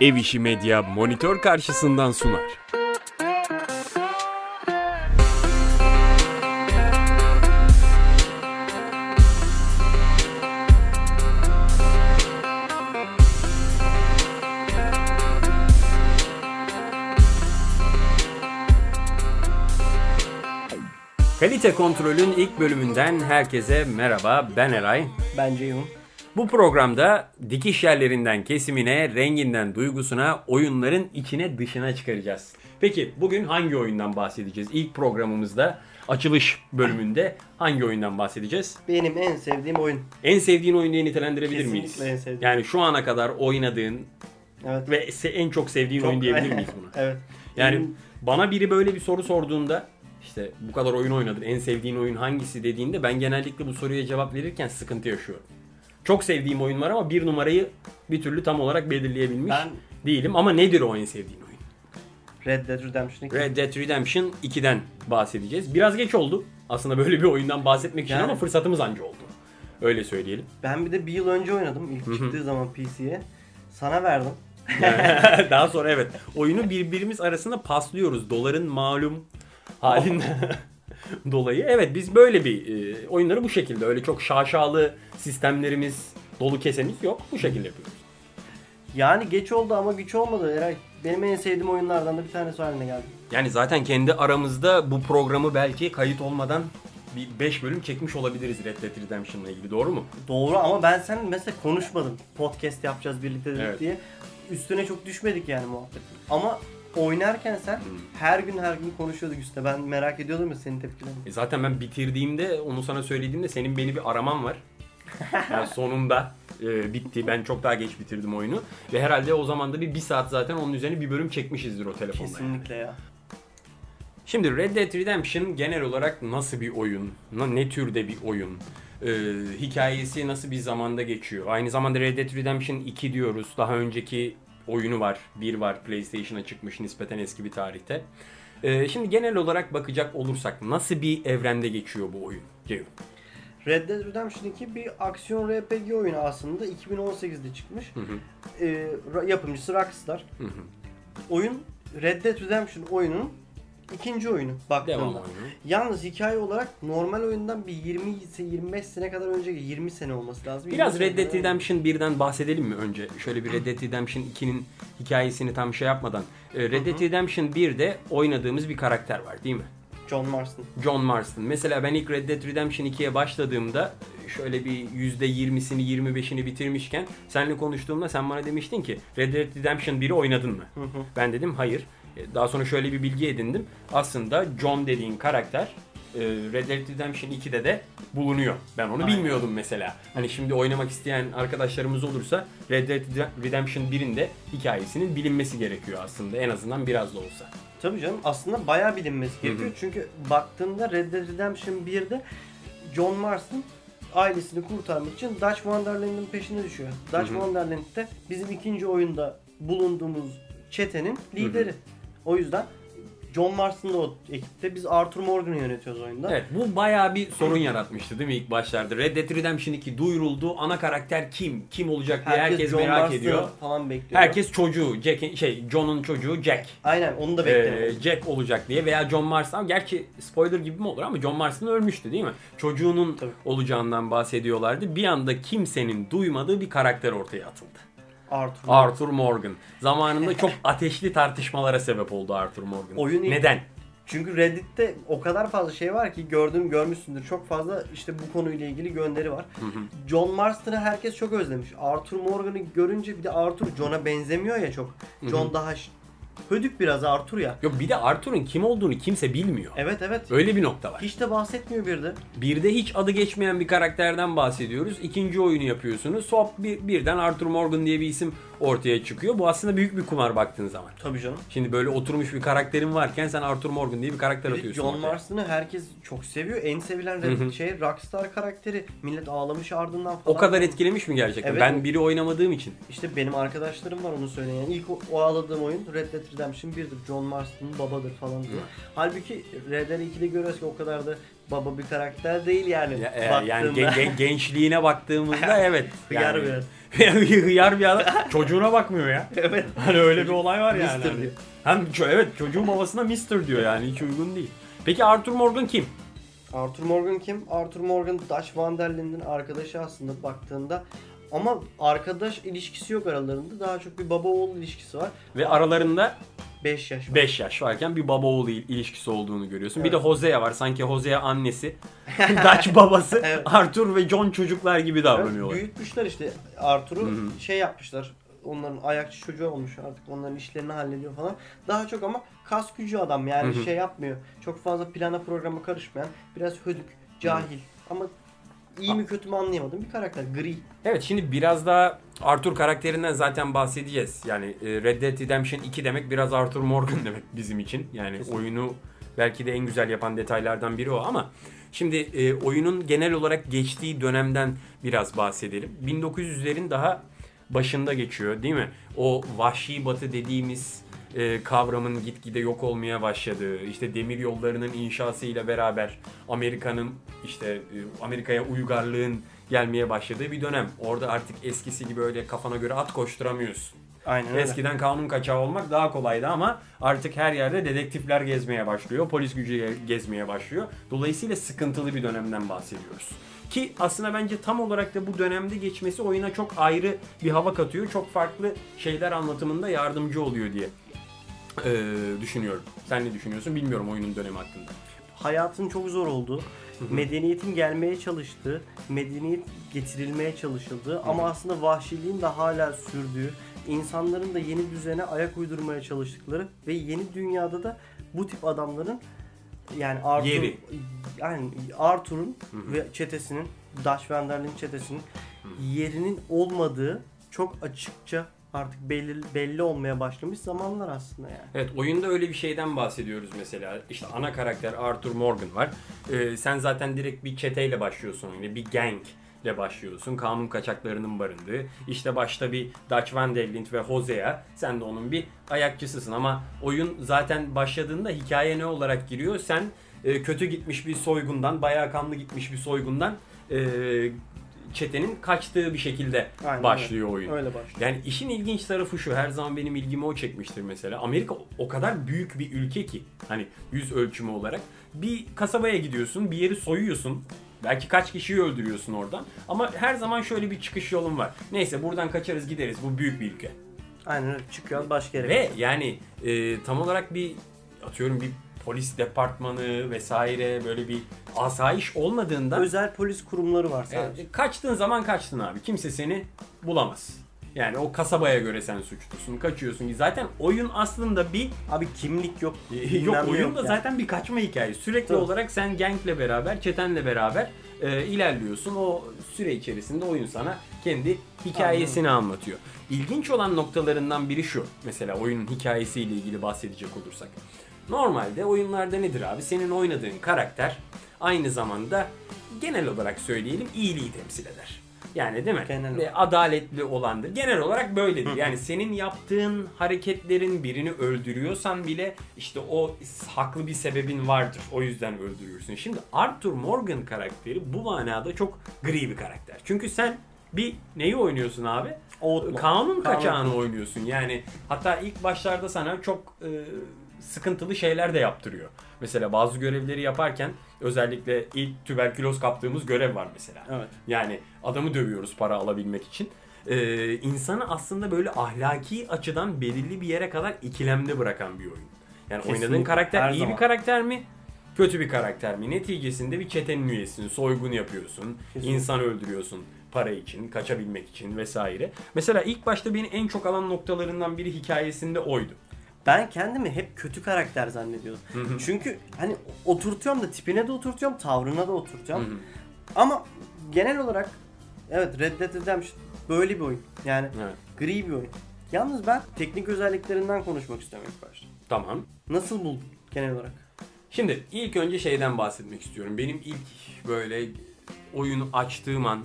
Ev İşi Medya monitör karşısından sunar. Kalite Kontrol'ün ilk bölümünden herkese merhaba. Ben Eray. Ben Ceyhun. Bu programda dikiş yerlerinden kesimine, renginden duygusuna, oyunların içine dışına çıkaracağız. Peki bugün hangi oyundan bahsedeceğiz? İlk programımızda açılış bölümünde hangi oyundan bahsedeceğiz? Benim en sevdiğim oyun. En sevdiğin oyun diye nitelendirebilir Kesinlikle miyiz? en sevdiğim. Yani şu ana kadar oynadığın Evet. ve se- en çok sevdiğin Çok- oyun diyebilir miyiz buna? evet. Yani Benim- bana biri böyle bir soru sorduğunda işte bu kadar oyun oynadın en sevdiğin oyun hangisi dediğinde ben genellikle bu soruya cevap verirken sıkıntı yaşıyorum. Çok sevdiğim oyun var ama bir numarayı bir türlü tam olarak belirleyebilmiş Ben- değilim. Ama nedir o en sevdiğin oyun? Red Dead Redemption 2. Red Dead Redemption 2'den bahsedeceğiz. Biraz geç oldu aslında böyle bir oyundan bahsetmek için Yani- ama fırsatımız anca oldu. Öyle söyleyelim. Ben bir de bir yıl önce oynadım ilk çıktığı zaman PC'ye. Sana verdim. Daha sonra evet oyunu birbirimiz arasında paslıyoruz. Doların malum halinden dolayı. Evet biz böyle bir e, oyunları bu şekilde öyle çok şaşalı sistemlerimiz, dolu kesemiz yok. Bu şekilde yapıyoruz. Yani geç oldu ama güç olmadı Eray. Benim en sevdiğim oyunlardan da bir tanesi haline geldi. Yani zaten kendi aramızda bu programı belki kayıt olmadan bir 5 bölüm çekmiş olabiliriz Red Dead Redemption'la ilgili doğru mu? Doğru ama ben sen mesela konuşmadım. Podcast yapacağız birlikte dedik Evet. diye. Üstüne çok düşmedik yani muhabbet. Ama oynarken sen her gün her gün konuşuyorduk üstüne. Ben merak ediyordum ya senin tepkilerini. E zaten ben bitirdiğimde onu sana söylediğimde senin beni bir araman var. Yani sonunda e, bitti. Ben çok daha geç bitirdim oyunu. Ve herhalde o zaman da bir, bir saat zaten onun üzerine bir bölüm çekmişizdir o telefonla. yani. Kesinlikle ya. Şimdi Red Dead Redemption genel olarak nasıl bir oyun? Ne türde bir oyun? Ee, hikayesi nasıl bir zamanda geçiyor? Aynı zamanda Red Dead Redemption 2 diyoruz. Daha önceki oyunu var. Bir var PlayStation'a çıkmış nispeten eski bir tarihte. Ee, şimdi genel olarak bakacak olursak nasıl bir evrende geçiyor bu oyun? Ceyhun. Red Dead Redemption 2 bir aksiyon RPG oyunu aslında 2018'de çıkmış. Hı hı. Ee, yapımcısı Rockstar. Hı hı. Oyun Red Dead Redemption oyunun ikinci oyunu baktığında. Devam oyunu. Yalnız hikaye olarak normal oyundan bir 20 ise 25 sene kadar önce 20 sene olması lazım. Biraz 20 Red Dead Redemption 1'den bahsedelim mi önce? Şöyle bir Red Dead Redemption 2'nin hikayesini tam şey yapmadan. Ee, Red Dead Redemption 1'de oynadığımız bir karakter var değil mi? John Marston. John Marston. Mesela ben ilk Red Dead Redemption 2'ye başladığımda şöyle bir %20'sini 25'ini bitirmişken seninle konuştuğumda sen bana demiştin ki Red Dead Redemption 1'i oynadın mı? Ben dedim hayır. E, Daha sonra şöyle bir bilgi edindim. Aslında John dediğin karakter e, Red Dead Redemption 2'de de bulunuyor. Ben onu Aynen. bilmiyordum mesela. Hani şimdi oynamak isteyen arkadaşlarımız olursa Red Dead Redemption 1'in de hikayesinin bilinmesi gerekiyor aslında en azından biraz da olsa. Tabii canım aslında bayağı bilinmesi gerekiyor. Hı hı. Çünkü baktığında Red Dead Redemption 1'de John Marston ailesini kurtarmak için Dutch Wonderland'ın peşine düşüyor. Dutch Hı hı. Wonderland de bizim ikinci oyunda bulunduğumuz çetenin lideri. O yüzden John Marston da o ekipte. Biz Arthur Morgan'ı yönetiyoruz oyunda. Evet bu bayağı bir sorun yaratmıştı değil mi ilk başlarda? Red Dead Redemption 2 duyuruldu. Ana karakter kim? Kim olacak diye herkes, John merak Marston'ı ediyor. falan bekliyor. Herkes çocuğu, Jack'in şey John'un çocuğu Jack. Aynen onu da Ee, bekliyor. Jack olacak diye veya John Marston gerçi spoiler gibi mi olur ama John Marston ölmüştü değil mi? Çocuğunun Tabii. olacağından bahsediyorlardı. Bir anda kimsenin duymadığı bir karakter ortaya atıldı. Arthur. Arthur Morgan. Zamanında çok ateşli tartışmalara sebep oldu Arthur Morgan. Oyun Neden? Çünkü Reddit'te o kadar fazla şey var ki gördüm görmüşsündür. Çok fazla işte bu konuyla ilgili gönderi var. John Marston'ı herkes çok özlemiş. Arthur Morgan'ı görünce bir de Arthur John'a benzemiyor ya çok. John daha hödük biraz Arthur ya. Yok bir de Arthur'un kim olduğunu kimse bilmiyor. Evet evet. Öyle bir nokta var. Hiç de bahsetmiyor bir de. Bir de hiç adı geçmeyen bir karakterden bahsediyoruz. İkinci oyunu yapıyorsunuz. Hop bir, birden Arthur Morgan diye bir isim ortaya çıkıyor. Bu aslında büyük bir kumar baktığın zaman. Tabii canım. Şimdi böyle oturmuş bir karakterin varken sen Arthur Morgan diye bir karakter Bir atıyorsun. John. Marston'ı herkes çok seviyor. En sevilen şey Rockstar karakteri. Millet ağlamış ardından falan. O kadar etkilemiş mi gerçekten? Evet. Ben biri oynamadığım için. İşte benim arkadaşlarım var onu söyleyen. İlk o, o ağladığım oyun Red Dead Dead Redemption 1'dir. John Marston'ın babadır falan diyor. Halbuki Red Dead 2'de görüyoruz ki o kadar da baba bir karakter değil yani. Ya, e, yani gen- gen- gençliğine baktığımızda evet. Hıyar yani, biraz. Hıyar bir adam. Çocuğuna bakmıyor ya. evet. Hani öyle bir olay var yani. Mister Hani. diyor. Hem evet çocuğun babasına Mister diyor yani hiç uygun değil. Peki Arthur Morgan kim? Arthur Morgan kim? Arthur Morgan Dutch Van der Linde'nin arkadaşı aslında baktığında. Ama arkadaş ilişkisi yok aralarında. Daha çok bir baba oğul ilişkisi var. Ve aralarında 5 yaş var. 5 yaş varken bir baba oğlu il- ilişkisi olduğunu görüyorsun. Bir Evet. de Hosea var. Sanki Hosea annesi, Dutch babası, Evet. Arthur ve John çocuklar gibi Evet, davranıyorlar. büyütmüşler işte Arthur'u şey yapmışlar. Onların ayakçı çocuğu olmuş artık onların işlerini hallediyor falan. Daha çok ama kas gücü adam yani Hı hı. şey yapmıyor. Çok fazla plana programa karışmayan biraz hödük, cahil ama iyi mi kötü mü anlayamadım bir karakter. Gri. Evet şimdi biraz daha Arthur karakterinden zaten bahsedeceğiz. Yani e, Red Dead Redemption 2 demek biraz Arthur Morgan demek bizim için. Yani Kesinlikle. oyunu belki de en güzel yapan detaylardan biri o ama şimdi e, oyunun genel olarak geçtiği dönemden biraz bahsedelim. 1900'lerin daha başında geçiyor değil mi? O vahşi batı dediğimiz e, kavramın gitgide yok olmaya başladığı, işte demir yollarının inşasıyla beraber Amerika'nın işte e, Amerika'ya uygarlığın gelmeye başladığı bir dönem. Orada artık eskisi gibi öyle kafana göre at koşturamıyorsun. Aynen öyle. Eskiden kanun kaçağı olmak daha kolaydı ama artık her yerde dedektifler gezmeye başlıyor, polis gücü ge- gezmeye başlıyor. Dolayısıyla sıkıntılı bir dönemden bahsediyoruz. Ki aslında bence tam olarak da bu dönemde geçmesi oyuna çok ayrı bir hava katıyor. Çok farklı şeyler anlatımında yardımcı oluyor diye eee, düşünüyorum. Sen ne düşünüyorsun bilmiyorum oyunun dönemi hakkında. hayatın çok zor olduğu, medeniyetin gelmeye çalıştığı, medeniyet getirilmeye çalışıldığı ama aslında vahşiliğin de hala sürdüğü, insanların da yeni düzene ayak uydurmaya çalıştıkları ve yeni dünyada da bu tip adamların yani Arthur, Yeri. yani Arthur'un ve çetesinin, Linde çetesinin yerinin olmadığı çok açıkça artık belli, belli olmaya başlamış zamanlar aslında yani. Evet oyunda öyle bir şeyden bahsediyoruz mesela. İşte ana karakter Arthur Morgan var. Ee, sen zaten direkt bir çeteyle başlıyorsun oyuna. Bir gang ile başlıyorsun. Kanun kaçaklarının barındığı. İşte başta bir Dutch Van der ve Hosea. Sen de onun bir ayakçısısın ama oyun zaten başladığında hikaye ne olarak giriyor? Sen e, kötü gitmiş bir soygundan, bayağı kanlı gitmiş bir soygundan e, çetenin kaçtığı bir şekilde Aynen başlıyor oyun. Öyle başlıyor. Yani işin ilginç tarafı şu. Her zaman benim ilgimi o çekmiştir mesela. Amerika o kadar büyük bir ülke ki hani yüz ölçümü olarak bir kasabaya gidiyorsun, bir yeri soyuyorsun. Belki kaç kişiyi öldürüyorsun oradan. Ama her zaman şöyle bir çıkış yolun var. Neyse buradan kaçarız gideriz. Bu büyük bir ülke. Aynen öyle. Çıkıyor başka yere. Ve yani e, tam olarak bir atıyorum bir polis departmanı vesaire böyle bir asayiş olmadığından özel polis kurumları var sadece. Evet, kaçtığın zaman kaçtın abi. Kimse seni bulamaz. Yani o kasabaya göre sen suçlusun. Kaçıyorsun ki zaten oyun aslında bir Abi kimlik yok. yok bilmem ne oyunda yani. zaten bir kaçma hikayesi. Sürekli Tabii. olarak sen gangle beraber, çetenle beraber e, ilerliyorsun. O süre içerisinde oyun sana kendi hikayesini anlatıyor. İlginç olan noktalarından biri şu. Mesela oyunun hikayesiyle ilgili bahsedecek olursak. Normalde oyunlarda nedir abi? Senin oynadığın karakter aynı zamanda genel olarak söyleyelim iyiliği temsil eder. Yani değil mi? Genel adaletli olandır. Genel olarak böyledir. Yani senin yaptığın hareketlerin birini öldürüyorsan bile işte o haklı bir sebebin vardır. O yüzden öldürüyorsun. Şimdi Arthur Morgan karakteri bu manada çok gri bir karakter. Çünkü sen bir neyi oynuyorsun abi? Outlaw. Kanun kaçağını oynuyorsun. Yani hatta ilk başlarda sana çok e, sıkıntılı şeyler de yaptırıyor. Mesela bazı görevleri yaparken özellikle ilk tüberküloz kaptığımız görev var mesela. Evet. Yani adamı dövüyoruz para alabilmek için. Ee, insanı aslında böyle ahlaki açıdan belirli bir yere kadar ikilemde bırakan bir oyun. Yani Kesinlikle, oynadığın karakter her iyi zaman. bir karakter mi? Kötü bir karakter mi? Neticesinde bir çetenin üyesisin, soygun yapıyorsun, Kesinlikle. insan öldürüyorsun para için, kaçabilmek için vesaire. Mesela ilk başta beni en çok alan noktalarından biri hikayesinde oydu. Ben kendimi hep kötü karakter zannediyordum. Çünkü hani oturtuyorum da tipine de oturtuyorum, tavrına da oturtuyorum. Hı hı. Ama genel olarak evet Red Dead Redemption böyle bir oyun. Yani Evet. gri bir oyun. Yalnız ben teknik özelliklerinden konuşmak istiyorum ilk başta. Tamam. Nasıl buldun genel olarak? Şimdi ilk önce şeyden bahsetmek istiyorum. Benim ilk böyle oyunu açtığım an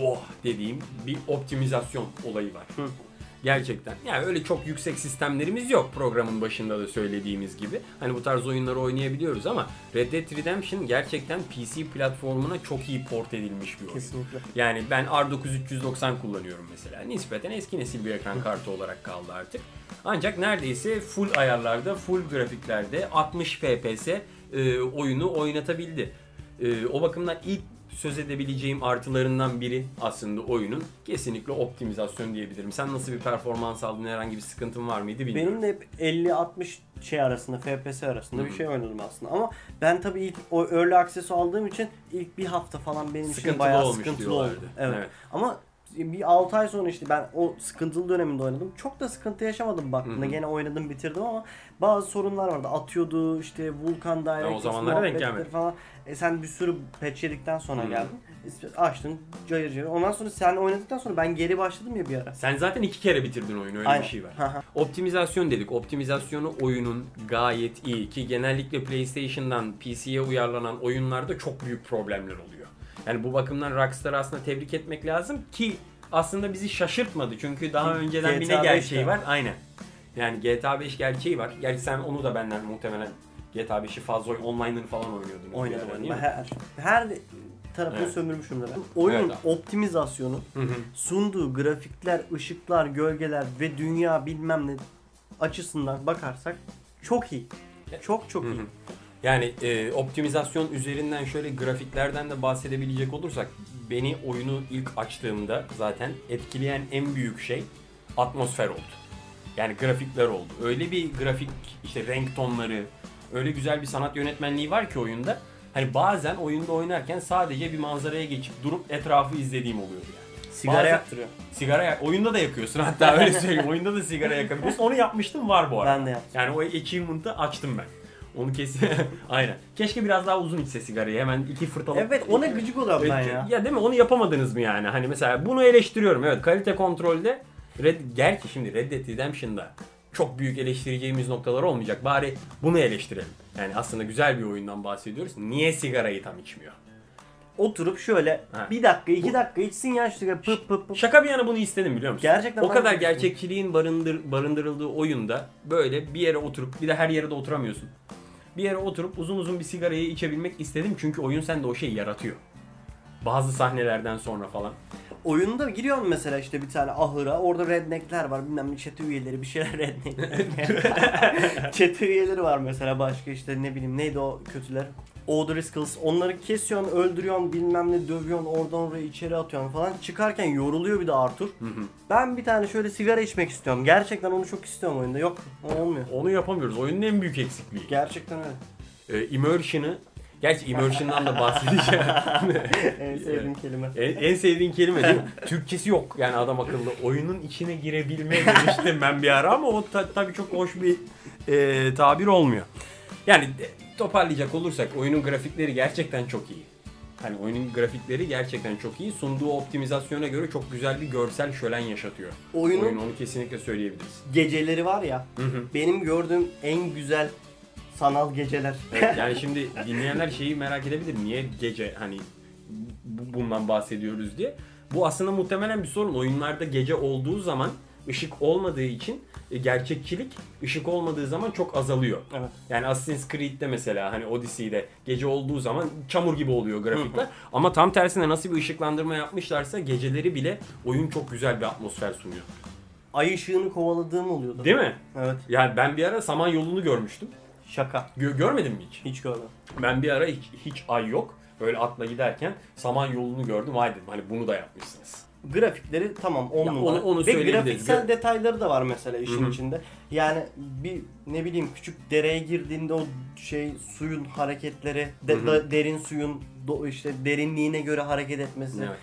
oh dediğim bir optimizasyon olayı var. Hı. Gerçekten. Yani öyle çok yüksek sistemlerimiz yok programın başında da söylediğimiz gibi. Hani bu tarz oyunları oynayabiliyoruz ama Red Dead Redemption gerçekten PC platformuna çok iyi port edilmiş bir oyun. Kesinlikle. Yani ben R9 390 kullanıyorum mesela. Nispeten eski nesil bir ekran kartı olarak kaldı artık. Ancak neredeyse full ayarlarda, full grafiklerde 60 FPS e, oyunu oynatabildi. E, o bakımdan ilk söz edebileceğim artılarından biri aslında oyunun kesinlikle optimizasyon diyebilirim. Sen nasıl bir performans aldın, herhangi bir sıkıntın var mıydı bilmiyorum. Benim de hep 50-60 şey arasında, FPS arasında bir şey oynadım aslında. Ama ben tabii ilk o Early Access'ı aldığım için ilk bir hafta falan benim için Sıkıntılı bayağı olmuş sıkıntılı oldu. Evet. Evet. Ama bir 6 ay sonra işte ben o sıkıntılı döneminde oynadım. Çok da sıkıntı yaşamadım baktığında. Hı hı. Gene oynadım bitirdim ama bazı sorunlar vardı. Atıyordu işte Vulkan DirectX o zamanlara denk gelmedi. falan. E sen bir sürü patch yedikten sonra Hı. geldin. Açtın cayır cayır. Ondan sonra sen oynadıktan sonra ben geri başladım ya bir ara. Sen zaten iki kere bitirdin oyunu öyle Aynen. bir şey var. Optimizasyon dedik. Optimizasyonu oyunun gayet iyi ki genellikle PlayStation'dan PC'ye uyarlanan oyunlarda çok büyük problemler oluyor. Yani bu bakımdan Rockstar'ı aslında tebrik etmek lazım ki aslında bizi şaşırtmadı. Çünkü daha önceden bir ne GTA gerçeği 5'te. var? Aynen. Yani GTA 5 gerçeği var. Gerçi sen onu da benden muhtemelen GTA 5'i fazla online'ını falan oynuyordun. Oynadım oynadım. Her, her tarafını Evet. sömürmüşümdür ben. Oyunun Evet optimizasyonu, Hı hı. sunduğu grafikler, ışıklar, gölgeler ve dünya bilmem ne açısından bakarsak çok iyi. Çok çok Hı iyi. hı. Yani e, optimizasyon üzerinden şöyle grafiklerden de bahsedebilecek olursak beni oyunu ilk açtığımda zaten etkileyen en büyük şey atmosfer oldu. Yani grafikler oldu. Öyle bir grafik işte renk tonları, öyle güzel bir sanat yönetmenliği var ki oyunda. Hani bazen oyunda oynarken sadece bir manzaraya geçip durup etrafı izlediğim oluyordu yani. Sigara Bazen- yaktırıyor. Sigara yak- oyunda da yakıyorsun hatta öyle söyleyeyim. oyunda da sigara yakabiliyorsun. Onu yapmıştım var bu arada. Ben de yaptım. Yani o achievement'ı açtım ben. Onu kesin. Aynen. Keşke biraz daha uzun içse sigarayı. Hemen iki fırtala. Evet ona gıcık oluyorum ben ya. Ya değil mi? Onu yapamadınız mı yani? Hani mesela bunu eleştiriyorum. Evet kalite kontrolde Red, gerçi şimdi Red Dead Redemption'da çok büyük eleştireceğimiz noktalar olmayacak. Bari bunu eleştirelim. Yani aslında güzel bir oyundan bahsediyoruz. Niye sigarayı tam içmiyor? Oturup şöyle Ha. bir dakika iki dakika içsin ya sigara pıp pıp pıp. Şaka bir yana bunu istedim biliyor musun? Gerçekten o kadar gerçekçiliğin barındır, barındırıldığı oyunda böyle bir yere oturup bir de her yere de oturamıyorsun. Bir yere oturup uzun uzun bir sigarayı içebilmek istedim çünkü oyun sende o şeyi yaratıyor. Bazı sahnelerden sonra falan. Oyunda giriyorsun mesela işte bir tane ahıra orada redneckler var bilmem ne çete üyeleri bir şeyler redneck. çete üyeleri var mesela başka işte ne bileyim neydi o kötüler. O'Driscolls onları kesiyorsun öldürüyorsun bilmem ne dövüyorsun oradan oraya içeri atıyorsun falan. Çıkarken yoruluyor bir de Arthur. Ben bir tane şöyle sigara içmek istiyorum. Gerçekten onu çok istiyorum oyunda. Yok olmuyor. Onu yapamıyoruz. Oyunun en büyük eksikliği. Gerçekten öyle. Ee, immersion'ı Gerçi immersion'dan da bahsedeceğim. en sevdiğim kelime. en, en sevdiğin kelime değil mi? Türkçesi yok yani adam akıllı. Oyunun içine girebilme demiştim ben bir ara ama o ta- tabii çok hoş bir e, tabir olmuyor. Yani toparlayacak olursak oyunun grafikleri gerçekten çok iyi. Hani oyunun grafikleri gerçekten çok iyi. Sunduğu optimizasyona göre çok güzel bir görsel şölen yaşatıyor. Oyunun Oyun onu kesinlikle söyleyebiliriz. geceleri var ya Hı hı. benim gördüğüm en güzel sanal geceler. Evet, yani şimdi dinleyenler şeyi merak edebilir. Niye gece hani bu- bundan bahsediyoruz diye. Bu aslında muhtemelen bir sorun. Oyunlarda gece olduğu zaman ışık olmadığı için e, gerçekçilik ışık olmadığı zaman çok azalıyor. Evet. Yani Assassin's Creed'de mesela hani Odyssey'de gece olduğu zaman çamur gibi oluyor grafikler. Ama tam tersine nasıl bir ışıklandırma yapmışlarsa geceleri bile oyun çok güzel bir atmosfer sunuyor. Ay ışığını kovaladığım oluyordu. Değil mi? Evet. Yani ben bir ara Samanyolu'nu görmüştüm. Şaka. Gö- görmedin mi hiç? Hiç görmedim. Ben bir ara hiç, hiç ay yok. Böyle atla giderken saman yolunu gördüm. Vay dedim hani bunu da yapmışsınız. Grafikleri tamam 10 Ya numara. onu- onu Ve söyleyebiliriz. grafiksel Gra- detayları da var mesela işin Hı hı. içinde. Yani bir ne bileyim küçük dereye girdiğinde o şey suyun hareketleri, de- Hı hı. da- derin suyun do- işte derinliğine göre hareket etmesi. Evet.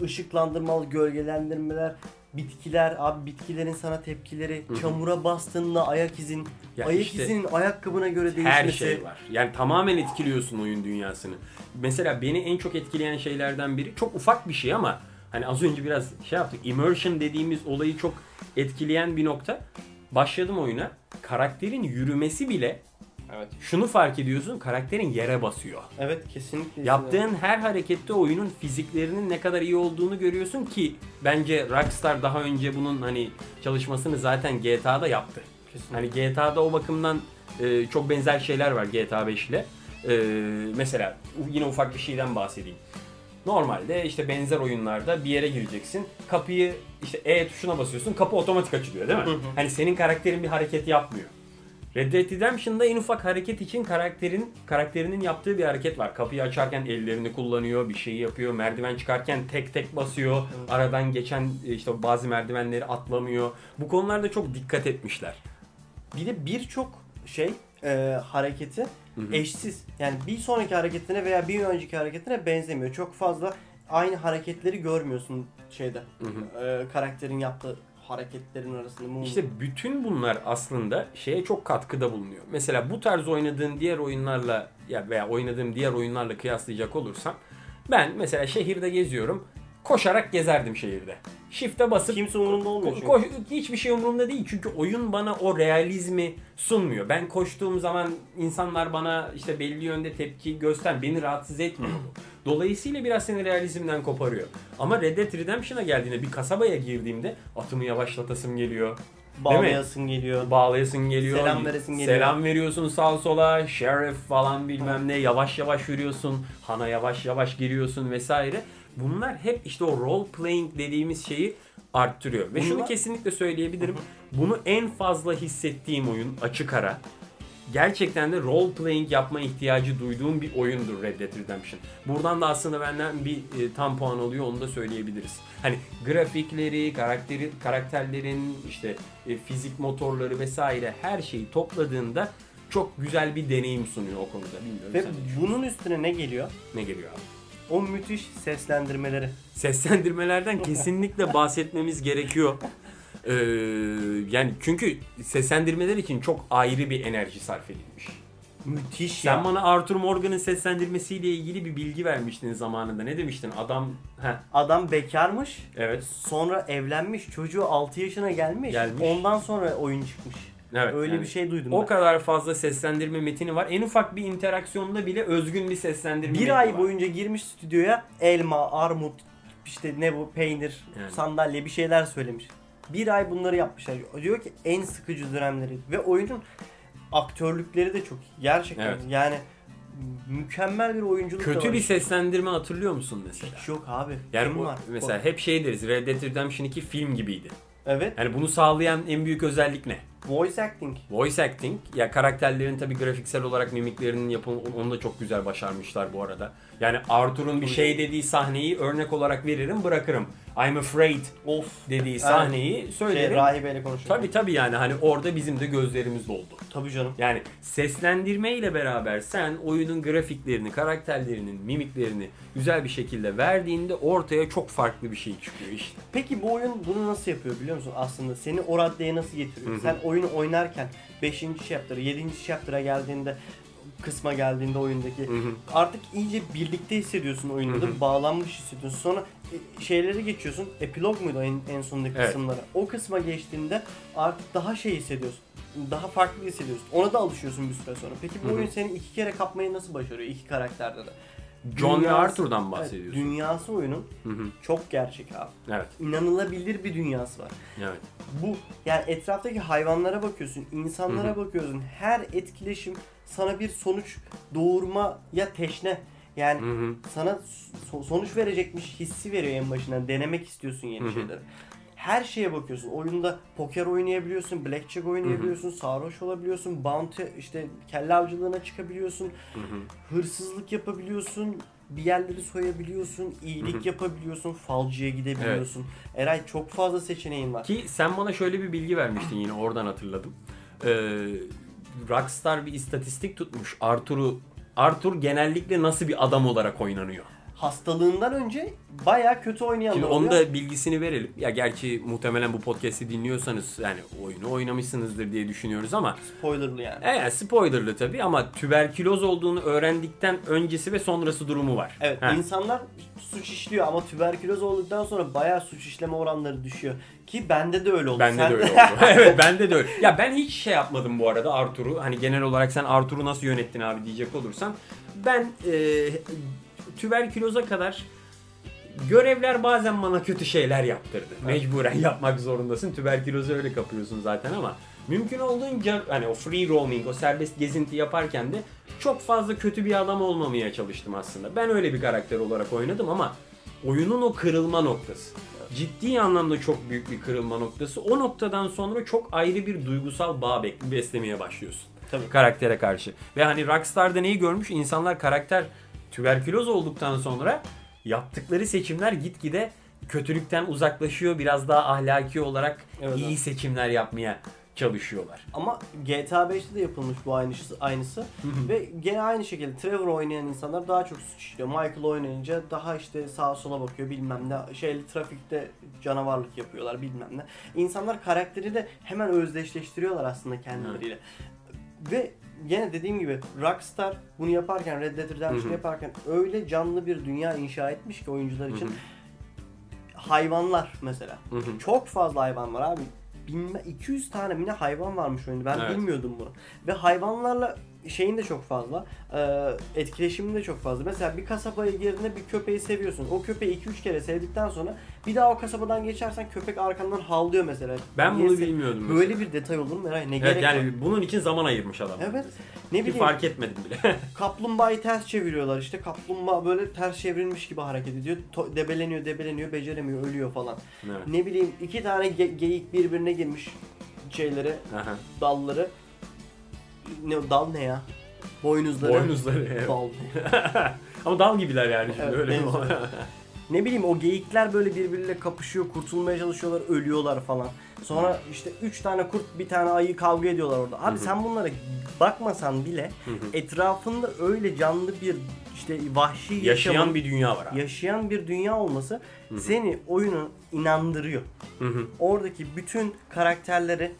Ee, ışıklandırmalı gölgelendirmeler, bitkiler, abi bitkilerin sana tepkileri, Hı hı. çamura bastığında ayak izin, Ya ayak işte izinin ayakkabına göre değişmesi. Her şey var. Yani tamamen etkiliyorsun oyun dünyasını. Mesela beni en çok etkileyen şeylerden biri çok ufak bir şey ama hani az önce biraz şey yaptık. Immersion dediğimiz olayı çok etkileyen bir nokta. Başladım oyuna. Karakterin yürümesi bile Evet. Şunu fark ediyorsun karakterin yere basıyor. Evet kesinlikle. Yaptığın her harekette oyunun fiziklerinin ne kadar iyi olduğunu görüyorsun ki bence Rockstar daha önce bunun hani çalışmasını zaten GTA'da yaptı. Kesinlikle. Hani GTA'da o bakımdan e, çok benzer şeyler var GTA 5 ile. E, mesela yine ufak bir şeyden bahsedeyim. Normalde işte benzer oyunlarda bir yere gireceksin. Kapıyı işte E tuşuna basıyorsun. Kapı otomatik açılıyor değil mi? Hı hı. hani senin karakterin bir hareket yapmıyor. Red Dead Redemption'da en ufak hareket için karakterin karakterinin yaptığı bir hareket var. Kapıyı açarken ellerini kullanıyor, bir şeyi yapıyor. Merdiven çıkarken tek tek basıyor. Evet. Aradan geçen işte bazı merdivenleri atlamıyor. Bu konularda çok dikkat etmişler. Bir de birçok şey e, hareketi eşsiz. Yani bir sonraki hareketine veya bir önceki hareketine benzemiyor. Çok fazla aynı hareketleri görmüyorsun şeyde. E, karakterin yaptığı hareketlerin arasında. move- İşte bütün bunlar aslında şeye çok katkıda bulunuyor. Mesela bu tarz oynadığın diğer oyunlarla ya veya oynadığım diğer oyunlarla kıyaslayacak olursam ben mesela şehirde geziyorum. Koşarak gezerdim şehirde. Shift'e basıp kimse umurunda olmuyor çünkü. koş- hiçbir şey umurumda değil çünkü oyun bana o realizmi sunmuyor. Ben koştuğum zaman insanlar bana işte belli yönde tepki göster, beni rahatsız etmiyor. Dolayısıyla biraz seni realizmden koparıyor. Ama Red Dead Redemption'a geldiğinde bir kasabaya girdiğimde atımı yavaşlatasım geliyor. Bağlayasın geliyor. Bağlayasın geliyor. Selam veresin geliyor. Selam veriyorsun sağ sola. Sheriff falan bilmem ne. Yavaş yavaş yürüyorsun. Hana yavaş yavaş giriyorsun vesaire. Bunlar hep işte o role playing dediğimiz şeyi arttırıyor. Ve şunu Bunlar- kesinlikle söyleyebilirim. Bunu en fazla hissettiğim oyun açık ara. Gerçekten de role playing yapma ihtiyacı duyduğum bir oyundur Red Dead Redemption. Buradan da aslında benden bir e, tam puan alıyor onu da söyleyebiliriz. Hani grafikleri, karakteri, karakterlerin işte e, fizik motorları vesaire her şeyi topladığında çok güzel bir deneyim sunuyor o konuda. Bilmiyorum Ve bunun üstüne ne geliyor? ne geliyor abi? O müthiş seslendirmeleri. Seslendirmelerden kesinlikle bahsetmemiz gerekiyor. Ee, yani çünkü seslendirmeler için çok ayrı bir enerji sarf edilmiş. Müthiş Sen ya. bana Arthur Morgan'ın seslendirmesiyle ilgili bir bilgi vermiştin zamanında. Ne demiştin? Adam Heh, Adam bekarmış. evet. Sonra evlenmiş. Çocuğu 6 yaşına gelmiş. Gelmiş. Ondan sonra oyun çıkmış. Evet. Öyle yani bir şey duydum O ben. kadar fazla seslendirme metini var. En ufak bir interaksiyonda bile özgün bir seslendirme Bir ay var. boyunca girmiş stüdyoya elma, armut, işte ne bu peynir, Yani. sandalye bir şeyler söylemiş. Bir ay bunları yapmışlar. Diyor ki en sıkıcı dönemleri ve oyunun aktörlükleri de çok iyi. Gerçekten Evet. yani mükemmel bir oyunculuk Kötü var. bir seslendirme hatırlıyor musun mesela? Hiç yok abi. Yani bu- var? mesela hep şey deriz Red Dead Redemption 2 film gibiydi. Evet. Yani bunu sağlayan en büyük özellik ne? Voice acting. Voice acting. Ya karakterlerin tabii grafiksel olarak mimiklerinin yapımı onu da çok güzel başarmışlar bu arada. Yani Arthur'un bir şey dediği sahneyi örnek olarak veririm bırakırım. I'm afraid Of. dediği sahneyi Şey, söylerim. rahibeyle konuşuyor. Tabii tabii yani hani orada bizim de gözlerimiz doldu. Tabii canım. Yani seslendirme ile beraber sen oyunun grafiklerini, karakterlerinin mimiklerini güzel bir şekilde verdiğinde ortaya çok farklı bir şey çıkıyor işte. Peki bu oyun bunu nasıl yapıyor biliyor musun aslında? Seni o raddeye nasıl getiriyor? Hı hı. Sen oyunu oynarken 5. chapter'a, 7. chapter'a geldiğinde kısma geldiğinde oyundaki Hı hı. artık iyice birlikte hissediyorsun oyunda da bağlanmış hissediyorsun. Sonra e, şeyleri geçiyorsun. Epilog muydu en, en sondaki Evet. kısımlara? O kısma geçtiğinde artık daha şey hissediyorsun. Daha farklı hissediyorsun. Ona da alışıyorsun bir süre sonra. Peki bu Hı hı. oyun seni iki kere kapmayı nasıl başarıyor iki karakterde de? John Dünyası- Arthur'dan Evet, bahsediyorsun. dünyası oyunun Hı hı. çok gerçek abi. Evet, İnanılabilir bir dünyası var. evet. Bu yani etraftaki hayvanlara bakıyorsun, insanlara Hı hı. bakıyorsun. Her etkileşim sana bir sonuç doğurma ya teşne. Yani Hı hı. sana so- sonuç verecekmiş hissi veriyor en başından. Denemek istiyorsun yeni Hı hı. şeyleri. Her şeye bakıyorsun. Oyunda poker oynayabiliyorsun, blackjack oynayabiliyorsun, sarhoş olabiliyorsun, bounty işte kelle avcılığına çıkabiliyorsun, Hı hı. hırsızlık yapabiliyorsun, bir yerleri soyabiliyorsun, iyilik Hı hı. yapabiliyorsun, falcıya gidebiliyorsun. Eray çok fazla seçeneğin var. Ki sen bana şöyle bir bilgi vermiştin yine oradan hatırladım. Ee, Rockstar bir istatistik tutmuş. Arthur'u Arthur genellikle nasıl bir adam olarak oynanıyor? Hastalığından önce bayağı kötü oynayanlar Şimdi onu da bilgisini verelim. Ya gerçi muhtemelen bu podcast'i dinliyorsanız yani oyunu oynamışsınızdır diye düşünüyoruz ama Spoilerlı yani. Evet spoilerlı tabii ama tüberküloz olduğunu öğrendikten öncesi ve sonrası durumu var. Evet Ha. insanlar suç işliyor ama tüberküloz olduktan sonra bayağı suç işleme oranları düşüyor. Ki bende de öyle oldu. Bende Sen- de öyle oldu. evet bende de öyle. Ya ben hiç şey yapmadım bu arada Artur'u. Hani genel olarak sen Artur'u nasıl yönettin abi diyecek olursan. Ben e, tüberküloza kadar görevler bazen bana kötü şeyler yaptırdı. Mecburen yapmak zorundasın. Tüberkülozu öyle kapıyorsun zaten ama mümkün olduğunca hani o free roaming, o serbest gezinti yaparken de çok fazla kötü bir adam olmamaya çalıştım aslında. Ben öyle bir karakter olarak oynadım ama oyunun o kırılma noktası. Ciddi anlamda çok büyük bir kırılma noktası. O noktadan sonra çok ayrı bir duygusal bağ beslemeye başlıyorsun. Tabii. Karaktere karşı. Ve hani Rockstar'da neyi görmüş? İnsanlar karakter tüberküloz olduktan sonra yaptıkları seçimler gitgide kötülükten uzaklaşıyor. Biraz daha ahlaki olarak Evet, iyi evet. seçimler yapmaya çalışıyorlar. Ama GTA 5'te de yapılmış bu aynısı. aynısı. Ve gene aynı şekilde Trevor oynayan insanlar daha çok suç işliyor. Michael oynayınca daha işte sağa sola bakıyor bilmem ne. Şeyli trafikte canavarlık yapıyorlar bilmem ne. İnsanlar karakteri de hemen özdeşleştiriyorlar aslında kendileriyle. Ve gene dediğim gibi Rockstar bunu yaparken Red Dead Redemption yaparken öyle canlı bir dünya inşa etmiş ki oyuncular için. Hayvanlar mesela. Çok fazla hayvan var abi. Bilme, 200 tane mi ne hayvan varmış oyunda. Ben Evet. bilmiyordum bunu. Ve hayvanlarla şeyin de çok fazla. E, etkileşimin de çok fazla. Mesela bir kasabaya girdiğinde bir köpeği seviyorsun. O köpeği 2-3 kere sevdikten sonra bir daha o kasabadan geçersen köpek arkandan havlıyor mesela. Ben bunu bilmiyordum. Böyle mesela. bir detay olur mu Eray? Ne Evet, gerek var? yani bunun için zaman ayırmış adam. Evet. Ne Ki bileyim fark etmedim bile. kaplumbağayı ters çeviriyorlar işte. Kaplumbağa böyle ters çevrilmiş gibi hareket ediyor. To- debeleniyor, debeleniyor, beceremiyor, ölüyor falan. evet. Ne bileyim iki tane ge- geyik birbirine girmiş şeylere, Aha. dalları. Ne dal ne ya? Boynuzları. Boynuzları. evet. Dal. Ama dal gibiler yani şimdi Evet, öyle benziyor. ne bileyim o geyikler böyle birbiriyle kapışıyor, kurtulmaya çalışıyorlar, ölüyorlar falan. Sonra işte üç tane kurt, bir tane ayı kavga ediyorlar orada. Abi sen bunlara bakmasan bile etrafında öyle canlı bir işte vahşi Yaşayan yaşamın- bir dünya var abi. yaşayan bir dünya olması seni oyunu inandırıyor. Hı hı. Oradaki bütün karakterlere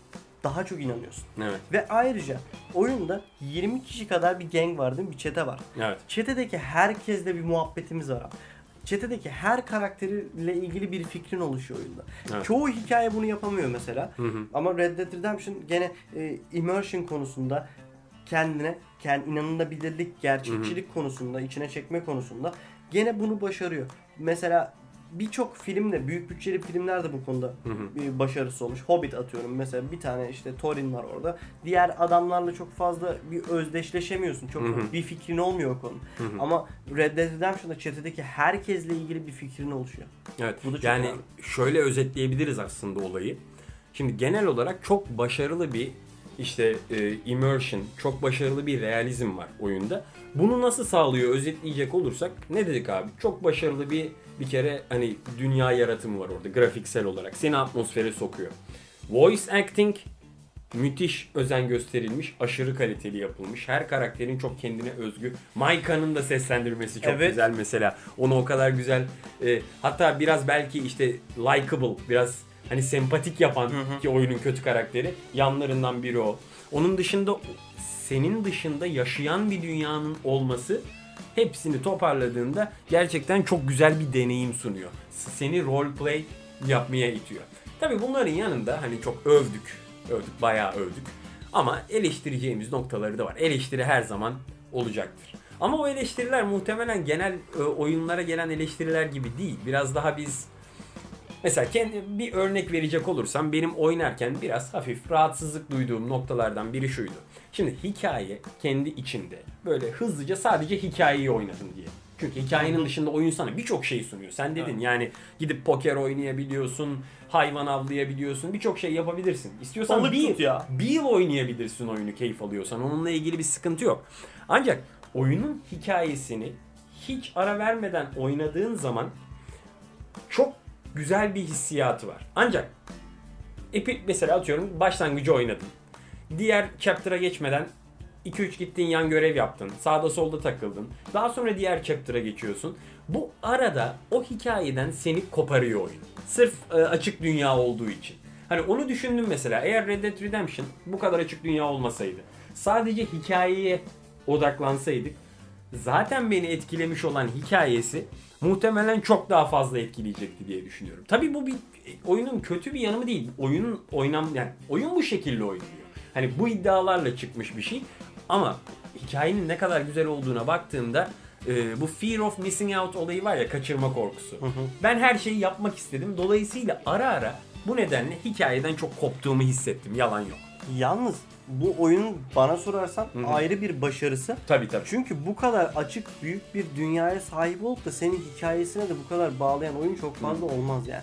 daha çok inanıyorsun. Evet. Ve ayrıca oyunda 20 kişi kadar bir gang var değil mi? Bir çete var. Evet. Çetedeki herkesle bir muhabbetimiz var abi. Çetedeki her karakteriyle ilgili bir fikrin oluşuyor oyunda. Evet. Çoğu hikaye bunu yapamıyor mesela. Hı hı. Ama Red Dead Redemption gene e, immersion konusunda kendine, kendi inanılabilirlik, gerçekçilik konusunda, içine çekme konusunda gene bunu başarıyor. Mesela birçok filmde, büyük bütçeli filmler de bu konuda bir başarısı olmuş. Hobbit atıyorum mesela bir tane işte Thorin var orada. Diğer adamlarla çok fazla bir özdeşleşemiyorsun. Çok Hı hı. bir fikrin olmuyor o konu. Ama Red Dead Redemption'da çetedeki herkesle ilgili bir fikrin oluşuyor. Evet. Bu da çok yani önemli. şöyle özetleyebiliriz aslında olayı. Şimdi genel olarak çok başarılı bir işte e, immersion, çok başarılı bir realizm var oyunda. Bunu nasıl sağlıyor özetleyecek olursak ne dedik abi? Çok başarılı bir bir kere hani dünya yaratımı var orada grafiksel olarak. Seni atmosfere sokuyor. Voice acting müthiş özen gösterilmiş, aşırı kaliteli yapılmış. Her karakterin çok kendine özgü. Maika'nın da seslendirmesi çok Evet. güzel mesela. Onu o kadar güzel e, hatta biraz belki işte likable, biraz hani sempatik yapan ki oyunun kötü karakteri yanlarından biri o. Onun dışında senin dışında yaşayan bir dünyanın olması hepsini toparladığında gerçekten çok güzel bir deneyim sunuyor. Seni roleplay yapmaya itiyor. Tabi bunların yanında hani çok övdük. Övdük, bayağı övdük. Ama eleştireceğimiz noktaları da var. Eleştiri her zaman olacaktır. Ama o eleştiriler muhtemelen genel e, oyunlara gelen eleştiriler gibi değil. Biraz daha biz Mesela kendi bir örnek verecek olursam benim oynarken biraz hafif rahatsızlık duyduğum noktalardan biri şuydu. Şimdi hikaye kendi içinde böyle hızlıca sadece hikayeyi oynadın diye. Çünkü hikayenin dışında oyun sana birçok şey sunuyor. Sen dedin yani gidip poker oynayabiliyorsun, hayvan avlayabiliyorsun, birçok şey yapabilirsin. İstiyorsan Balık bir, ya. bir yıl oynayabilirsin oyunu keyif alıyorsan. Onunla ilgili bir sıkıntı yok. Ancak oyunun hikayesini hiç ara vermeden oynadığın zaman çok güzel bir hissiyatı var. Ancak epi mesela atıyorum başlangıcı oynadın. Diğer chapter'a geçmeden 2-3 gittin yan görev yaptın. Sağda solda takıldın. Daha sonra diğer chapter'a geçiyorsun. Bu arada o hikayeden seni koparıyor oyun. Sırf e, açık dünya olduğu için. Hani onu düşündüm mesela. Eğer Red Dead Redemption bu kadar açık dünya olmasaydı. Sadece hikayeye odaklansaydık. Zaten beni etkilemiş olan hikayesi muhtemelen çok daha fazla etkileyecekti diye düşünüyorum. Tabii bu bir oyunun kötü bir yanı mı değil. Oyunun oynam yani oyun bu şekilde oynanıyor. Hani bu iddialarla çıkmış bir şey ama hikayenin ne kadar güzel olduğuna baktığımda e, bu fear of missing out olayı var ya kaçırma korkusu. Ben her şeyi yapmak istedim. Dolayısıyla ara ara bu nedenle hikayeden çok koptuğumu hissettim. Yalan yok. Yalnız bu oyunun bana sorarsan hı. ayrı bir başarısı. Tabii tabii. Çünkü bu kadar açık büyük bir dünyaya sahip olup da senin hikayesine de bu kadar bağlayan oyun çok fazla olmaz yani.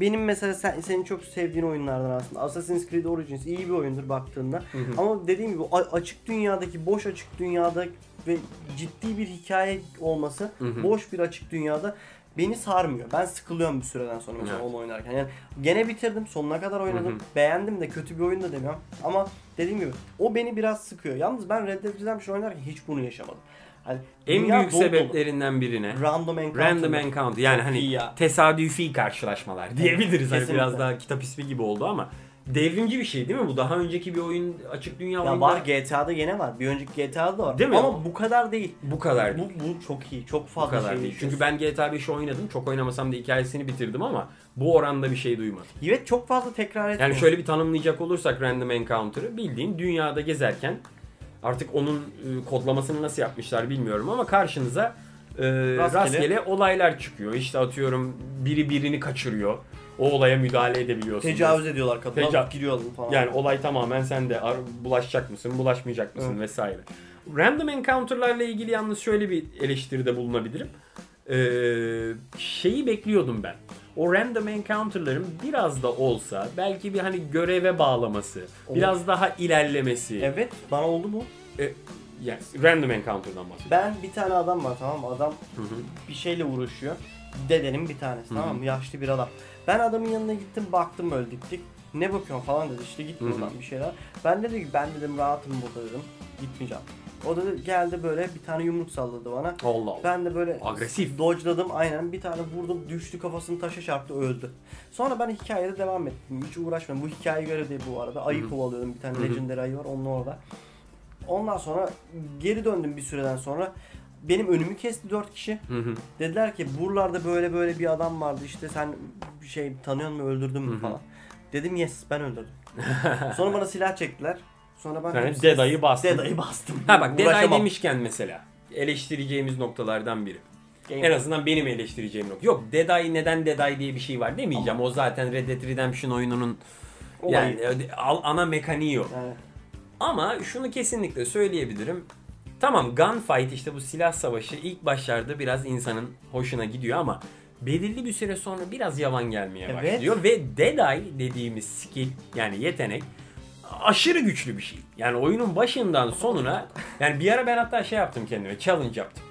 Benim mesela sen, senin çok sevdiğin oyunlardan aslında Assassin's Creed Origins iyi bir oyundur baktığında. Ama dediğim gibi açık dünyadaki boş açık dünyada ve ciddi bir hikaye olması hı. boş bir açık dünyada beni sarmıyor. Ben sıkılıyorum bir süreden sonra mesela Evet. onu oynarken. Yani gene bitirdim, sonuna kadar oynadım. Hı hı. Beğendim de kötü bir oyun da demiyorum. Ama dediğim gibi o beni biraz sıkıyor. Yalnız ben Red Dead Redemption oynarken hiç bunu yaşamadım. Hani En büyük dolu dolu. sebeplerinden birine Random encounter. Random encounter yani hani ya. tesadüfi karşılaşmalar diyebiliriz. Hani Kesinlikle. biraz daha kitap ismi gibi oldu ama devrimci bir şey değil mi bu? Daha önceki bir oyun açık dünya Ya oyunda var GTA'da gene var. Bir önceki GTA'da da var. Değil mi? Ama bu kadar değil. bu kadar. Bu, bu çok iyi. Çok Bu fazla kadar şey değil. Çünkü ben GTA 5'i oynadım. Çok oynamasam da hikayesini bitirdim ama bu oranda bir şey duymadım. Evet çok fazla tekrar etmiyor. Yani şöyle bir tanımlayacak olursak Random Encounter'ı bildiğin dünyada gezerken artık onun e, kodlamasını nasıl yapmışlar bilmiyorum ama karşınıza e, rastgele. Rastgele. olaylar çıkıyor. İşte atıyorum biri birini kaçırıyor. O olaya müdahale edebiliyorsun. Tecavüz ediyorlar kadına. Teca- Giriyorlar falan. Yani olay tamamen sende. Bulaşacak mısın, bulaşmayacak mısın Evet. vesaire. Random encounter'larla ilgili yalnız şöyle bir eleştiride bulunabilirim. Ee, şeyi bekliyordum ben. O random encounter'ların biraz da olsa belki bir hani göreve bağlaması, Olur. biraz daha ilerlemesi. Evet bana oldu bu. E, yani random encounter'dan bahsediyorum. Ben bir tane adam var tamam mı? Adam Hı hı. bir şeyle uğraşıyor. Dedenin bir tanesi Hı tamam mı? Yaşlı bir adam. Ben adamın yanına gittim baktım böyle dik dik. Ne bakıyorsun falan dedi işte git buradan bir şeyler. Ben dedi ki ben dedim rahatım burada dedim. Gitmeyeceğim. O da geldi böyle bir tane yumruk salladı bana. Allah Allah. Ben de böyle Agresif. dodge'ladım aynen bir tane vurdum düştü kafasını taşa çarptı öldü. Sonra ben hikayede devam ettim. Hiç uğraşmadım. Bu hikaye göre değil bu arada. Ayı kovalıyordum bir tane Hı hı. legendary ayı var onun orada. Ondan sonra geri döndüm bir süreden sonra. Benim önümü kesti dört kişi. Hı hı. Dediler ki buralarda böyle böyle bir adam vardı işte sen şey tanıyor musun öldürdün mü falan. Dedim yes ben öldürdüm. Sonra bana silah çektiler. Sonra ben Yani Dead'a'yı bastın. Deada'yı bastım. Ha bak Dead Eye Uğraşamam. demişken mesela eleştireceğimiz noktalardan biri. Game- En azından benim eleştireceğim nokta. Yok Dead Eye neden Dead Eye diye bir şey var demeyeceğim. O zaten Red Dead Redemption oyununun yani e, al- ana mekaniği o. Yani Ama şunu kesinlikle söyleyebilirim. Tamam gunfight işte bu silah savaşı ilk başlarda biraz insanın hoşuna gidiyor ama belirli bir süre sonra biraz yavan gelmeye Evet. başlıyor ve Dead Eye dediğimiz skill yani yetenek aşırı güçlü bir şey. Yani oyunun başından sonuna yani bir ara ben hatta şey yaptım kendime challenge yaptım.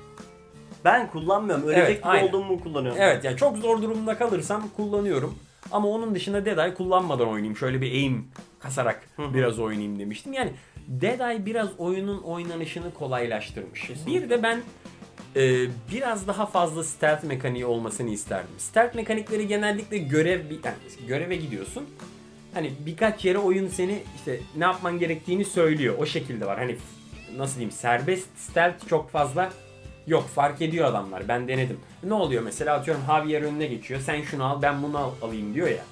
ben kullanmıyorum. Ölecek Evet, gibi aynen. olduğumu kullanıyorum. Evet yani çok zor durumda kalırsam kullanıyorum. Ama onun dışında Dead Eye kullanmadan oynayayım. Şöyle bir aim kasarak biraz oynayayım demiştim. Yani Dead Eye biraz oyunun oynanışını kolaylaştırmış. Kesinlikle. Bir de ben e, biraz daha fazla stealth mekaniği olmasını isterdim. Stealth mekanikleri genellikle görev yani göreve gidiyorsun. Hani birkaç yere oyun seni işte ne yapman gerektiğini söylüyor. O şekilde var. Hani nasıl diyeyim serbest stealth çok fazla yok. Fark ediyor adamlar. Ben denedim. Ne oluyor mesela atıyorum Javier önüne geçiyor. Sen şunu al ben bunu al, alayım diyor ya.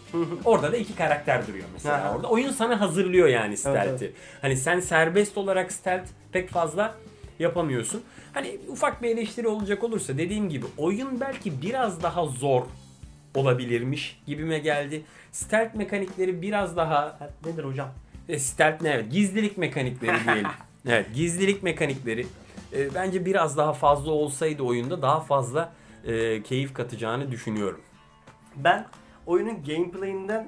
Orada da iki karakter duruyor mesela orada. Oyun sana hazırlıyor yani stealth'i. evet. Hani sen serbest olarak stealth pek fazla yapamıyorsun. Hani ufak bir eleştiri olacak olursa dediğim gibi oyun belki biraz daha zor olabilirmiş gibime geldi. Stealth mekanikleri biraz daha Ha, Nedir hocam? e, stealth ne evet gizlilik mekanikleri diyelim. evet gizlilik mekanikleri e, bence biraz daha fazla olsaydı oyunda daha fazla e, keyif katacağını düşünüyorum. Ben oyunun gameplayinden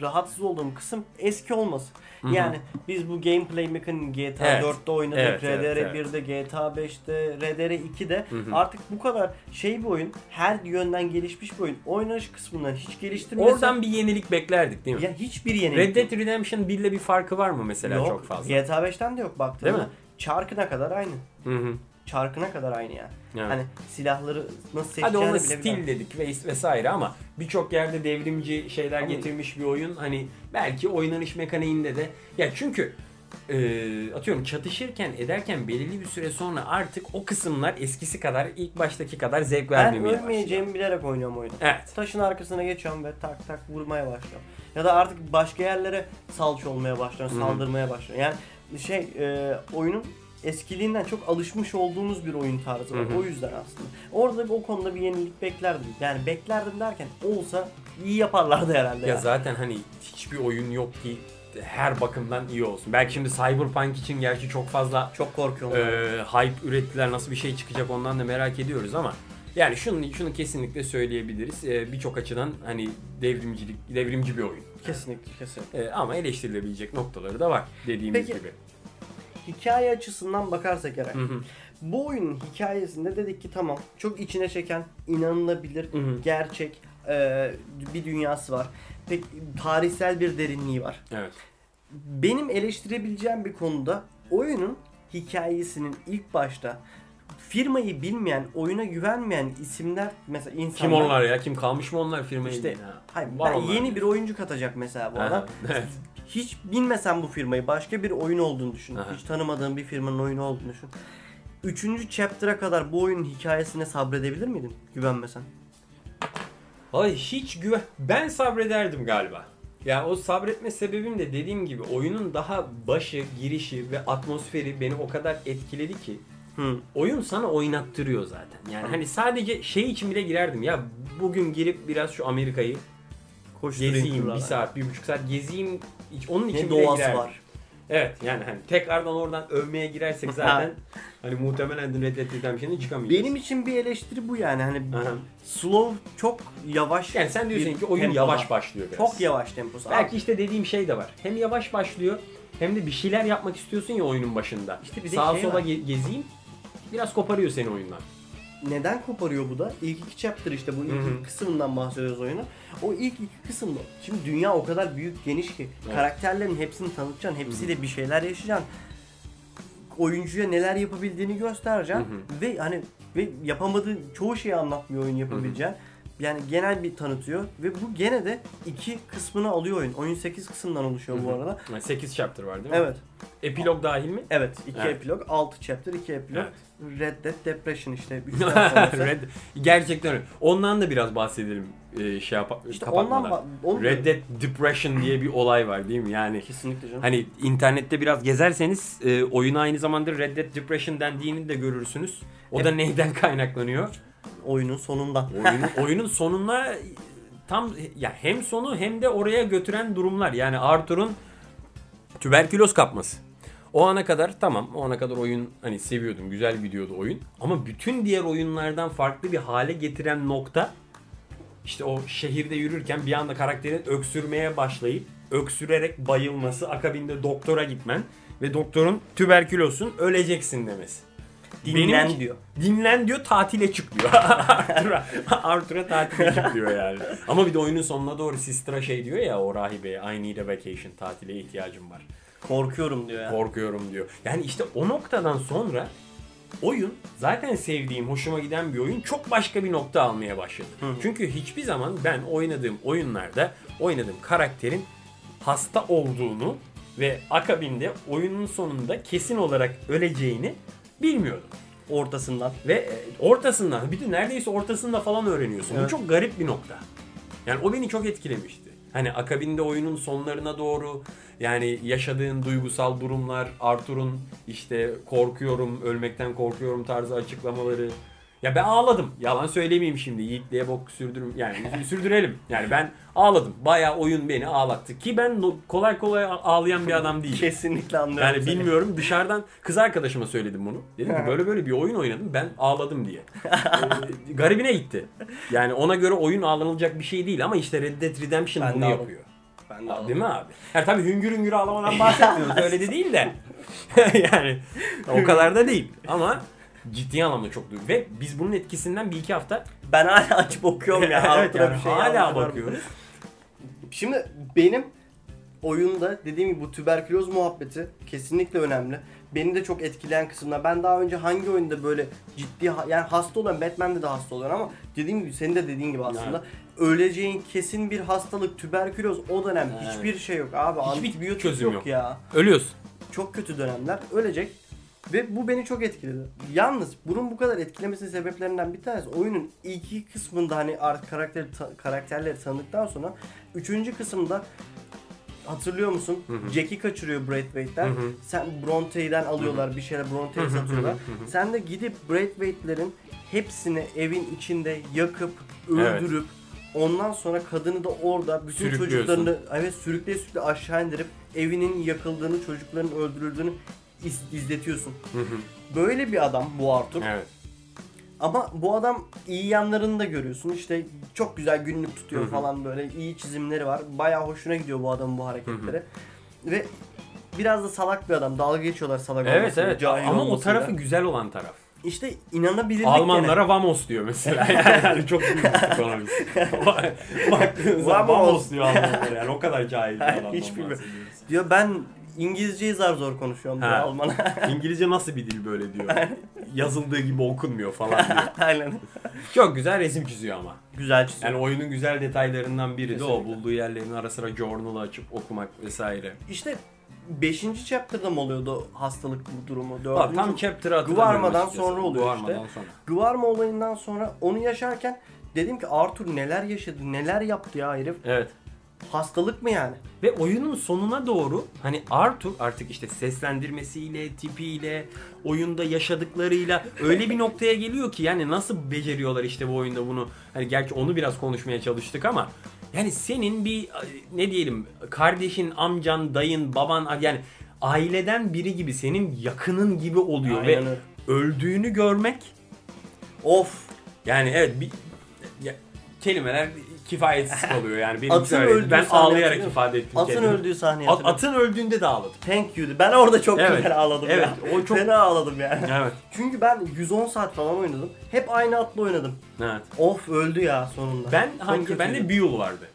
rahatsız olduğum kısım eski olması. Yani biz bu gameplay mekaniğini GTA Evet. 4'te oynadık, Evet, evet, RDR evet. 1'de, GTA 5'te, RDR 2'de hı. artık bu kadar şey bir oyun, her yönden gelişmiş bir oyun. Oynanış kısmından hiç geliştirmesi Oradan bir yenilik beklerdik değil mi? ya hiçbir yenilik Red yok. Dead Redemption 1 ile bir farkı var mı mesela yok. çok fazla? GTA 5'ten de yok baktığında. Değil mi? Çarkına kadar aynı. Hı hı. Çarkına kadar aynı yani. Evet. Hani silahları nasıl Hadi seçeceğini ona bile stil bilen. dedik ves- vesaire ama birçok yerde devrimci şeyler Ama- getirmiş bir oyun. Hani belki oynanış mekaniğinde de ya çünkü e, atıyorum çatışırken ederken belirli bir süre sonra artık o kısımlar eskisi kadar ilk baştaki kadar zevk Ben vermemeye başlıyor. ölmeyeceğimi bilerek oynuyorum oyunu. Evet. Taşın arkasına geçiyorum ve tak tak vurmaya başlıyorum. Ya da artık başka yerlere salç olmaya başlıyorum, saldırmaya başlıyorum. Yani şey e, oyunun eskiliğinden çok alışmış olduğumuz bir oyun tarzı var. Hı hı. O yüzden aslında. Orada o konuda bir yenilik beklerdim. Yani beklerdim derken olsa iyi yaparlardı herhalde. Ya yani. zaten hani hiçbir oyun yok ki her bakımdan iyi olsun. Belki şimdi Cyberpunk için gerçi çok fazla Çok korkuyorum. Ee, hype ürettiler nasıl bir şey çıkacak ondan da merak ediyoruz ama yani şunu şunu kesinlikle söyleyebiliriz. Ee, Birçok açıdan hani devrimcilik devrimci bir oyun. Kesinlikle kesinlikle. Ee, ama eleştirilebilecek noktaları da var dediğimiz Peki. gibi. Hikaye açısından bakarsak eğer. Hı hı. Bu oyunun hikayesinde dedik ki tamam çok içine çeken, inanılabilir, Hı hı. gerçek e, bir dünyası var. Pek tarihsel bir derinliği var. Evet. Benim eleştirebileceğim bir konuda oyunun hikayesinin ilk başta firmayı bilmeyen, oyuna güvenmeyen isimler mesela insanlar Kim onlar ya? Kim kalmış mı onlar firmayı? İşte, Ya, Hayır, var ben onlar. yeni bir oyuncu katacak mesela bu adam. evet. Hiç bilmesen bu firmayı başka bir oyun olduğunu düşün. Aha. Hiç tanımadığın bir firmanın oyunu olduğunu düşün. Üçüncü chapter'a kadar bu oyunun hikayesine sabredebilir miydin güvenmesen? Ay hiç güven... Ben sabrederdim galiba. Ya o sabretme sebebim de dediğim gibi oyunun daha başı, girişi ve atmosferi beni o kadar etkiledi ki Hı. oyun sana oynattırıyor zaten. Yani hani sadece şey için bile girerdim ya bugün girip biraz şu Amerika'yı Koşturayım gezeyim turlara. bir saat, bir buçuk saat gezeyim hiç onun için Ne bile doğası girerdim. var. Evet yani hani tekrardan oradan övmeye girersek zaten hani muhtemelen Red Dead Redemption'ın çıkamayacağız. Benim için bir eleştiri bu yani. Hani Aha. slow çok yavaş. Yani sen diyorsun bir ki oyun tempoda. yavaş başlıyor biraz. Çok yavaş temposu. Belki işte dediğim şey de var. Hem yavaş başlıyor hem de bir şeyler yapmak istiyorsun ya oyunun başında. İşte bir de Sağa şey sola var. ge- gezeyim biraz koparıyor seni oyundan. Neden koparıyor bu da? İlk iki chapter işte bu ilk iki kısmından bahsediyoruz oyunu. O ilk iki kısımda. Şimdi dünya o kadar büyük geniş ki Evet. karakterlerin hepsini tanıtacaksın. Hepsiyle bir şeyler yaşayacaksın. Oyuncuya neler yapabildiğini göstereceksin ve hani ve yapamadığı çoğu şeyi anlatmıyor oyun yapabileceğin. Yani genel bir tanıtıyor ve bu gene de iki kısmını alıyor oyun. Oyun 8 kısımdan oluşuyor bu arada. Yani 8 chapter var değil mi? Evet. Epilog dahil mi? Evet. iki Evet. epilog, 6 chapter, 2 epilog. Red Dead Depression işte. üçten sonrası. Red, gerçekten öyle. Ondan da biraz bahsedelim. Ee, şey yap İşte kapatmadan. ondan ba- onu Red Dead Depression diye bir olay var değil mi? Yani Kesinlikle canım. hani internette biraz gezerseniz e, oyuna aynı zamanda Red Dead Depression dendiğini de görürsünüz. O da neyden kaynaklanıyor? Oyunun sonundan. Oyunun, oyunun sonuna tam ya hem sonu hem de oraya götüren durumlar. Yani Arthur'un tüberküloz kapması. O ana kadar tamam o ana kadar oyun hani seviyordum güzel gidiyordu oyun ama bütün diğer oyunlardan farklı bir hale getiren nokta işte o şehirde yürürken bir anda karakterin öksürmeye başlayıp öksürerek bayılması akabinde doktora gitmen ve doktorun tüberkülozsun öleceksin demesi. Dinlen Benim- diyor. Dinlen diyor tatile çık diyor. Arthur'a, Arthur'a tatile çık diyor yani. Ama bir de oyunun sonuna doğru Sistra şey diyor ya o rahibeye I need a vacation tatile ihtiyacım var. Korkuyorum diyor ya. Korkuyorum diyor. Yani işte o noktadan sonra oyun zaten sevdiğim, hoşuma giden bir oyun çok başka bir nokta almaya başladı. Hı hı. Çünkü hiçbir zaman ben oynadığım oyunlarda oynadığım karakterin hasta olduğunu ve akabinde oyunun sonunda kesin olarak öleceğini bilmiyordum. Ortasından. Ve e, ortasından, bir de neredeyse ortasında falan öğreniyorsun. Bu Evet. çok garip bir nokta. Yani o beni çok etkilemişti. Hani akabinde oyunun sonlarına doğru yani yaşadığın duygusal durumlar, Arthur'un işte korkuyorum, ölmekten korkuyorum tarzı açıklamaları. Ya ben ağladım. Yalan söylemeyeyim şimdi. Yiğitliğe bok sürdürüm yani sürdürelim. Yani ben ağladım. Bayağı oyun beni ağlattı ki ben no- kolay kolay ağlayan bir adam değilim. Kesinlikle anlıyorum Yani seni. bilmiyorum dışarıdan kız arkadaşıma söyledim bunu. Dedim ki böyle böyle bir oyun oynadım ben ağladım diye. Ee, garibine gitti. Yani ona göre oyun ağlanılacak bir şey değil ama işte Red Dead Redemption Ben de bunu ağladım. yapıyor. Ben de. Değil mi abi? Yani tabii hüngür hüngür ağlamadan bahsetmiyoruz. Öyle de değil de. yani o kadar da değil. Ama ciddi anlamda çok duygu. Ve biz bunun etkisinden bir iki hafta Ben hala açıp okuyorum ya. evet, yani bir şey hala bakıyoruz. Şimdi benim oyunda dediğim gibi bu tüberküloz muhabbeti kesinlikle önemli. Beni de çok etkileyen kısımlar. Ben daha önce hangi oyunda böyle ciddi yani hasta olan Batman'de de hasta oluyor ama dediğim gibi senin de dediğin gibi aslında öleceğin kesin bir hastalık tüberküloz o dönem Evet. hiçbir şey yok abi. Hiçbir Antibiyotik çözüm yok, yok. ya. Ölüyorsun. Çok kötü dönemler ölecek. Ve bu beni çok etkiledi. Yalnız bunun bu kadar etkilemesinin sebeplerinden bir tanesi oyunun iki kısmında hani artık karakteri ta- karakterleri tanıdıktan sonra üçüncü kısımda hatırlıyor musun? Jack'i kaçırıyor Braithwaite'den. Sen Bronte'den alıyorlar bir şeyler Bronte'ye satıyorlar. Sen de gidip Braithwaite'lerin hepsini evin içinde yakıp Evet. öldürüp ondan sonra kadını da orada bütün çocuklarını evet sürükleye sürükleye aşağı indirip evinin yakıldığını, çocukların öldürüldüğünü iz- izletiyorsun. Hı hı. Böyle bir adam bu Arthur. evet. Ama bu adam iyi yanlarını da görüyorsun. İşte çok güzel günlük tutuyor falan böyle iyi çizimleri var. Bayağı hoşuna gidiyor bu adamın bu hareketleri. Ve biraz da salak bir adam. Dalga geçiyorlar salak Evet olmasıyla, evet cahil ama o olmasıyla. tarafı güzel olan taraf. işte inanabilirlik Almanlara Vamos diyor mesela. Yani çok büyük ekonomist. Vamos. Vamos diyor Almanlara yani o kadar cahil bir adamdan Hiç bilmiyorum. bahsediyoruz. gene. Diyor ben İngilizceyi zar zor konuşuyorum Ha. Alman'a. İngilizce nasıl bir dil böyle diyor. Yazıldığı gibi okunmuyor falan diyor. Aynen. Çok güzel resim çiziyor ama. Güzel çiziyor. Yani oyunun güzel detaylarından biri de o. Kesinlikle. Bulduğu yerlerin ara sıra journal'ı açıp okumak vesaire. İşte 5. chapter'da mı oluyordu hastalık durumu? Bak, Dördüncü tam chapter'ı hatırlamıyorum Guarma'dan sonra oluyor Guarma'dan işte. sonra. Guarma olayından sonra onu yaşarken dedim ki Arthur neler yaşadı, neler yaptı ya herif. Evet. Hastalık mı yani? Ve oyunun sonuna doğru hani Arthur artık işte seslendirmesiyle, tipiyle, oyunda yaşadıklarıyla öyle bir noktaya geliyor ki yani nasıl beceriyorlar işte bu oyunda bunu. Hani gerçi onu biraz konuşmaya çalıştık ama yani senin bir ne diyelim kardeşin, amcan, dayın, baban yani aileden biri gibi senin yakının gibi oluyor ve Aynen öyle. öldüğünü görmek Of. yani evet bir ya, kelimeler kifayetsiz kalıyor yani benim Atın öldüğü ben sahne ağlayarak hatırlıyor ifade ettim Atın kendimi. öldüğü sahneyi At- atın öldüğünde de ağladım. Thank you'du. Ben orada çok Evet. güzel ağladım Evet, ya. o çok- Fena ağladım yani. Evet. Çünkü ben 110 saat falan oynadım. Hep aynı atla oynadım. Evet. Of öldü ya sonunda. Ben Çok hangi ben kötüydü. de Buell vardı.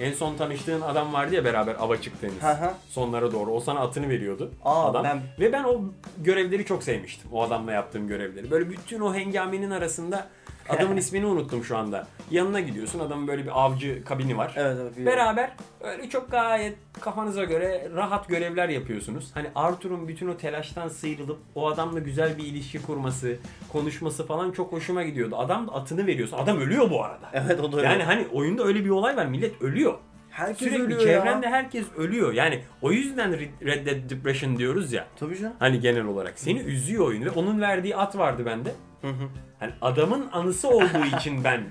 En son tanıştığın adam vardı ya beraber ava çıktığınız. Hı hı. Sonlara doğru. O sana atını veriyordu. Aa, adam. ben- Ve ben o görevleri çok sevmiştim. O adamla yaptığım görevleri. Böyle bütün o hengamenin arasında adamın ismini unuttum şu anda. Yanına gidiyorsun. Adamın böyle bir avcı kabini var. Evet evet. biliyorum. Beraber öyle çok gayet kafanıza göre rahat görevler yapıyorsunuz. Hani Arthur'un bütün o telaştan sıyrılıp o adamla güzel bir ilişki kurması, konuşması falan çok hoşuma gidiyordu. Adam da atını veriyorsun. Adam ölüyor bu arada. Evet o da öyle. Yani hani oyunda öyle bir olay var. Millet ölüyor. herkes Sürekli ölüyor çevrende ya. herkes ölüyor. Yani o yüzden Red- Red Dead Depression diyoruz ya. Tabii canım. Hani genel olarak. Seni üzüyor oyun ve onun verdiği at vardı bende. Hı hı. Hani adamın anısı olduğu için ben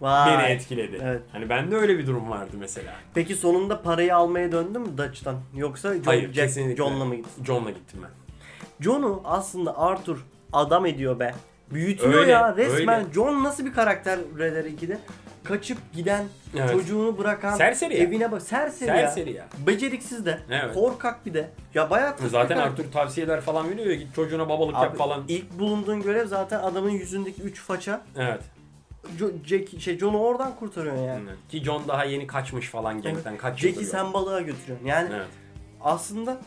Vay. beni etkiledi. Evet. Hani bende öyle bir durum vardı mesela. Peki sonunda parayı almaya döndün mü Dutch'tan? Yoksa John, Hayır Jack, kesinlikle. John'la mı gittin? John'la gittim ben. John'u aslında Arthur adam ediyor be. Büyütüyor Öyle, ya resmen. öyle. John nasıl bir karakter Red Dead 2'de? Kaçıp giden, Evet. çocuğunu bırakan, Serseri ya. evine bak. Serseri, Serseri ya. ya. Beceriksiz de, Evet. korkak bir de. Ya bayağı Zaten. Arthur tavsiyeler falan veriyor ya git çocuğuna babalık yap Abi, falan. ilk bulunduğun görev zaten adamın yüzündeki 3 faça. Evet. Jack, şey, John'u oradan kurtarıyor yani. Evet. Ki John daha yeni kaçmış falan gang'den kaç Jack'i sen balığa götürüyorsun. Yani. Evet. aslında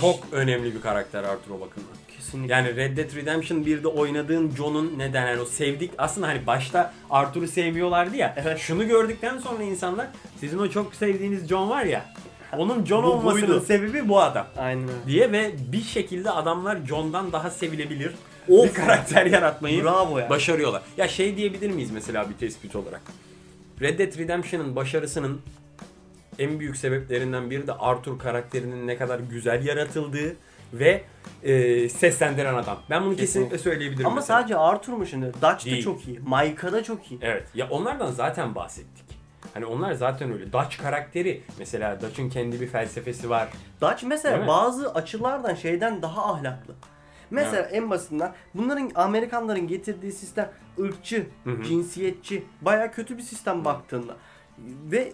Çok önemli bir karakter Arthur o bakımdan. Kesinlikle. Yani Red Dead Redemption 1'de oynadığın John'un neden yani o sevdik aslında hani başta Arthur'u sevmiyorlardı ya. Evet. Şunu gördükten sonra insanlar sizin o çok sevdiğiniz John var ya. Onun John Bu olmasının buydu. sebebi bu adam. Aynen. Diye ve bir şekilde adamlar John'dan daha sevilebilir bir karakter yaratmayı Bravo ya. başarıyorlar. Ya şey diyebilir miyiz mesela bir tespit olarak? Red Dead Redemption'ın başarısının en büyük sebeplerinden biri de Arthur karakterinin ne kadar güzel yaratıldığı ve e, seslendiren adam. Ben bunu kesinlikle, Kesinlikle. söyleyebilirim. Ama mesela. sadece Arthur mu şimdi? Dutch da Değil. çok iyi. Micah da çok iyi. Evet. Ya onlardan zaten bahsettik. Hani onlar zaten öyle. Dutch karakteri mesela Dutch'ın kendi bir felsefesi var. Dutch mesela mi? bazı açılardan şeyden daha ahlaklı. Mesela en basitinden bunların Amerikanların getirdiği sistem ırkçı, Hı hı. cinsiyetçi, baya kötü bir sistem baktığında. Ve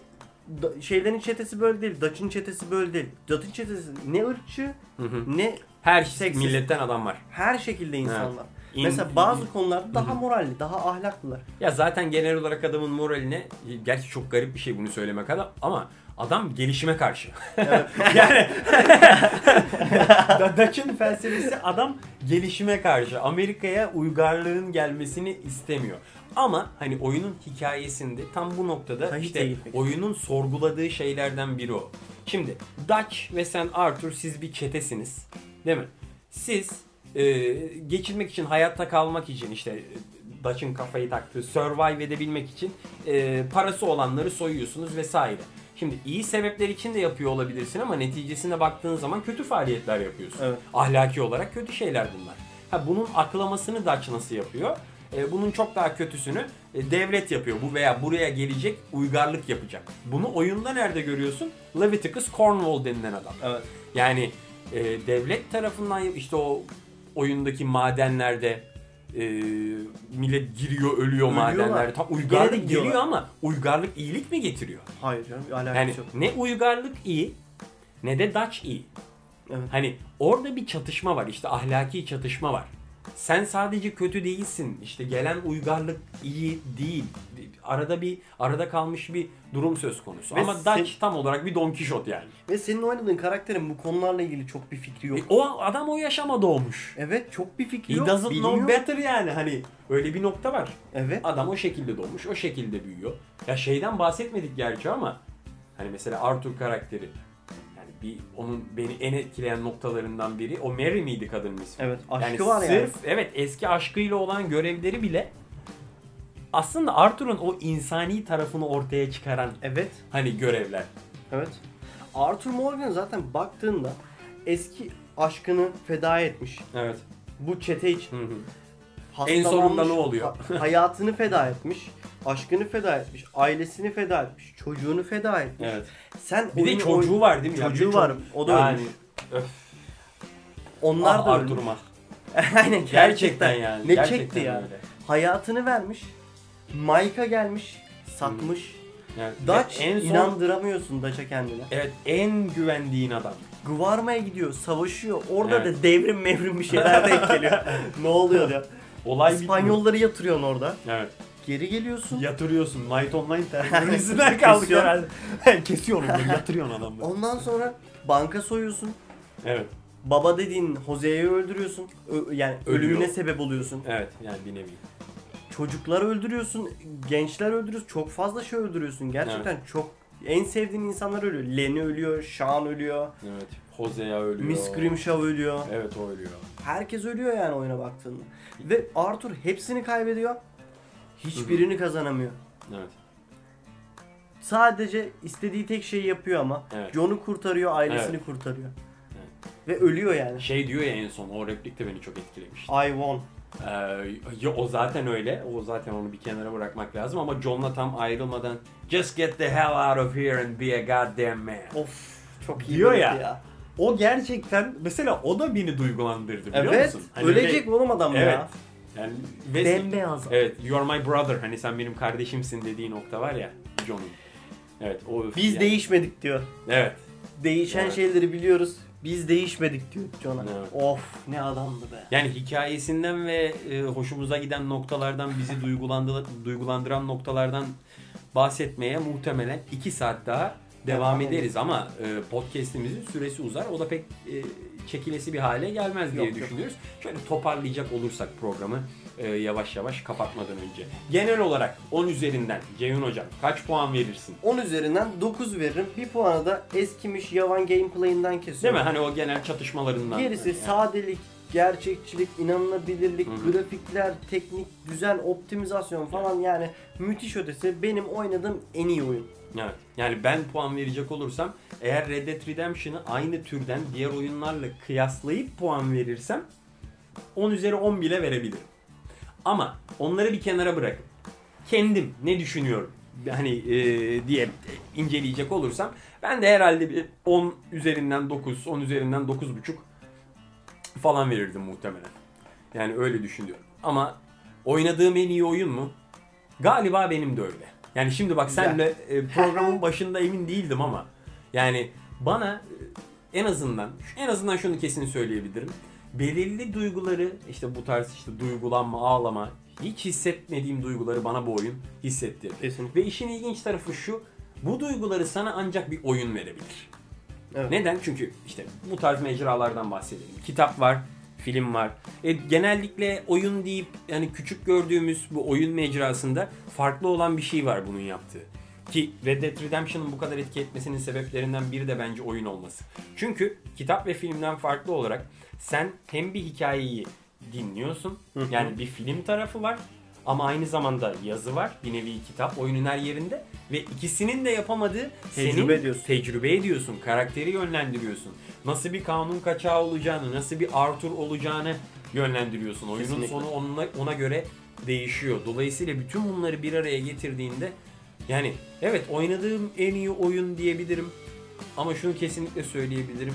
Da- şeylerin çetesi böyle değil. Dutch'ın çetesi böyle değil. Dutch'ın çetesi ne ırkçı Hı hı. ne Her Seksist. milletten adam var. her şekilde insanlar. İn- Mesela bazı konularda daha moralli, daha ahlaklılar. Ya zaten genel olarak adamın moraline gerçi çok garip bir şey bunu söylemek adam ama adam gelişime karşı. yani Dutch'ın felsefesi adam gelişime karşı. Amerika'ya uygarlığın gelmesini istemiyor. Ama hani oyunun hikayesinde tam bu noktada Tahiti'ye işte oyunun sorguladığı şeylerden biri o. Şimdi Dutch ve sen Arthur siz bir çetesiniz. Değil mi? Siz e, geçirmek için, hayatta kalmak için işte Dutch'ın kafayı taktığı survive edebilmek için e, parası olanları soyuyorsunuz vesaire. Şimdi iyi sebepler için de yapıyor olabilirsin ama neticesine baktığın zaman kötü faaliyetler yapıyorsun. Evet. Ahlaki olarak kötü şeyler bunlar. Ha bunun aklamasını Dutch nasıl yapıyor? E, bunun çok daha kötüsünü e, devlet yapıyor. Bu veya buraya gelecek uygarlık yapacak. Bunu oyunda nerede görüyorsun? Leviticus Cornwall denilen adam. Evet. Yani e, devlet tarafından işte o oyundaki madenlerde e, millet giriyor ölüyor Ölüyorlar. madenlerde. Tam Gene de uygarlık gidiyorlar. geliyor ama uygarlık iyilik mi getiriyor? Hayır canım, alakası Yani yok. ne uygarlık iyi ne de Dutch iyi. Evet. Hani orada bir çatışma var. işte ahlaki çatışma var. Sen sadece kötü değilsin. İşte gelen uygarlık iyi değil. Arada bir arada kalmış bir durum söz konusu. Ve Ama sen- Dutch tam olarak bir Don Quixote yani. Ve senin oynadığın karakterin bu konularla ilgili çok bir fikri yok. E, o adam o yaşama doğmuş. Evet çok bir fikri He yok. doesn't bilmiyor. know better yani hani öyle bir nokta var. Evet. Adam o şekilde doğmuş, o şekilde büyüyor. Ya şeyden bahsetmedik gerçi ama hani mesela Arthur karakteri bir onun beni en etkileyen noktalarından biri o Mary miydi kadının ismi? Evet, aşkı yani var yani. sırf, evet eski aşkıyla olan görevleri bile aslında Arthur'un o insani tarafını ortaya çıkaran Evet. hani görevler. Evet. Arthur Morgan zaten baktığında eski aşkını feda etmiş. Evet. Bu çete için. Hı hı. Hastalanmış, sonunda ne oluyor? ha- hayatını feda etmiş. Aşkını feda etmiş. Ailesini feda etmiş. Çocuğunu feda etmiş. Evet. Sen Bir de çocuğu var değil mi? Çocuğu de var. O da yani, ölmüş. Öf. Onlar Ah, da ölmüş. Arthur'uma. Aynen gerçekten. Gerçekten yani. Ne gerçekten çekti ya. öyle. Hayatını vermiş. Mike'a gelmiş. Satmış. Yani Dutch en son inandıramıyorsun Dutch'a kendine. evet en güvendiğin adam. Guvarma'ya gidiyor, savaşıyor. Orada Evet. da devrim mevrim bir şeyler denk geliyor. ne oluyor ya? Olay bitmiyor. İspanyolları yatırıyorsun orada. Evet. Geri geliyorsun. Yatırıyorsun. Night Online terörisinden kaldık Kesiyor. herhalde. Kesiyorum böyle yatırıyorsun adamları. Ondan sonra banka soyuyorsun. Evet. Baba dediğin Jose'yi öldürüyorsun. Ö- yani Ölüyor. ölümüne sebep oluyorsun. Evet yani bir nevi. Çocuklar öldürüyorsun, gençler öldürüyorsun. Çok fazla şey öldürüyorsun. Gerçekten çok en sevdiğin insanlar ölüyor. Lenny ölüyor, Sean ölüyor, Evet. Hosea ölüyor. Miss Grimshaw ölüyor. Evet o ölüyor. Herkes ölüyor yani oyuna baktığında. Ve Arthur hepsini kaybediyor. Hiçbirini kazanamıyor. Evet. Sadece istediği tek şeyi yapıyor ama. Evet. John'u kurtarıyor, ailesini kurtarıyor. Ve ölüyor yani. Şey diyor ya en son o replik de beni çok etkilemişti. I won. Ee, ya o zaten öyle. O zaten onu bir kenara bırakmak lazım ama John'la tam ayrılmadan Just get the hell out of here and be a goddamn man. Of çok iyi Diyor bir ya. herif O gerçekten mesela o da beni duygulandırdı biliyor Evet. musun? Hani ölecek öyle- oğlum adam Evet. Ya. Yani ve Bembeyaz. Evet, you are my brother. Hani sen benim kardeşimsin dediği nokta var ya John'un. Evet, o Biz yani- değişmedik diyor. Evet. Değişen Evet. şeyleri biliyoruz. Biz değişmedik diyor John'a. Evet. Of ne adamdı be. Yani hikayesinden ve e, hoşumuza giden noktalardan bizi duygulandı, duygulandıran noktalardan bahsetmeye muhtemelen 2 saat daha devam Devam ederiz ama e, podcast'imizin süresi uzar. O da pek e, çekilesi bir hale gelmez diye Yok, yok. düşünüyoruz. Şöyle toparlayacak olursak programı e, yavaş yavaş kapatmadan önce. Genel olarak 10 üzerinden Ceyhun Hocam kaç puan verirsin? 10 üzerinden 9 veririm. Bir puanı da eskimiş yavan gameplay'inden Değil kesiyorum. mi? Hani o genel çatışmalarından. Gerisi Yani. sadelik, gerçekçilik, inanılabilirlik, Hı hı. grafikler, teknik, düzen, optimizasyon falan yani müthiş ötesi benim oynadığım en iyi oyun. Evet. Yani ben puan verecek olursam eğer Red Dead Redemption'ı aynı türden diğer oyunlarla kıyaslayıp puan verirsem 10 üzeri 10 bile verebilirim. Ama onları bir kenara bırakıp kendim ne düşünüyorum hani e, diye inceleyecek olursam ben de herhalde bir 10 üzerinden 9, 10 üzerinden 9.5 falan verirdim muhtemelen. Yani öyle düşünüyorum. Ama oynadığım en iyi oyun mu? Galiba benim de öyle. Yani şimdi bak senle e, programın başında emin değildim ama yani bana e, en azından en azından şunu kesin söyleyebilirim. Belirli duyguları işte bu tarz işte duygulanma, ağlama hiç hissetmediğim duyguları bana bu oyun hissettirdi. Kesinlikle. Ve işin ilginç tarafı şu. Bu duyguları sana ancak bir oyun verebilir. Evet. Neden? Çünkü işte bu tarz mecralardan bahsedelim. Kitap var, film var. E, genellikle oyun deyip yani küçük gördüğümüz bu oyun mecrasında farklı olan bir şey var bunun yaptığı. Ki Red Dead Redemption'ın bu kadar etki etmesinin sebeplerinden biri de bence oyun olması. Çünkü kitap ve filmden farklı olarak sen hem bir hikayeyi dinliyorsun. Yani bir film tarafı var ama aynı zamanda yazı var. Bir nevi kitap oyunun her yerinde ve ikisinin de yapamadığı senin Tecrübe ediyorsun. tecrübe ediyorsun, karakteri yönlendiriyorsun. Nasıl bir kanun kaçağı olacağını, nasıl bir Arthur olacağını yönlendiriyorsun. Oyunun Kesinlikle. sonu ona, ona göre değişiyor. Dolayısıyla bütün bunları bir araya getirdiğinde yani evet oynadığım en iyi oyun diyebilirim. Ama şunu kesinlikle söyleyebilirim.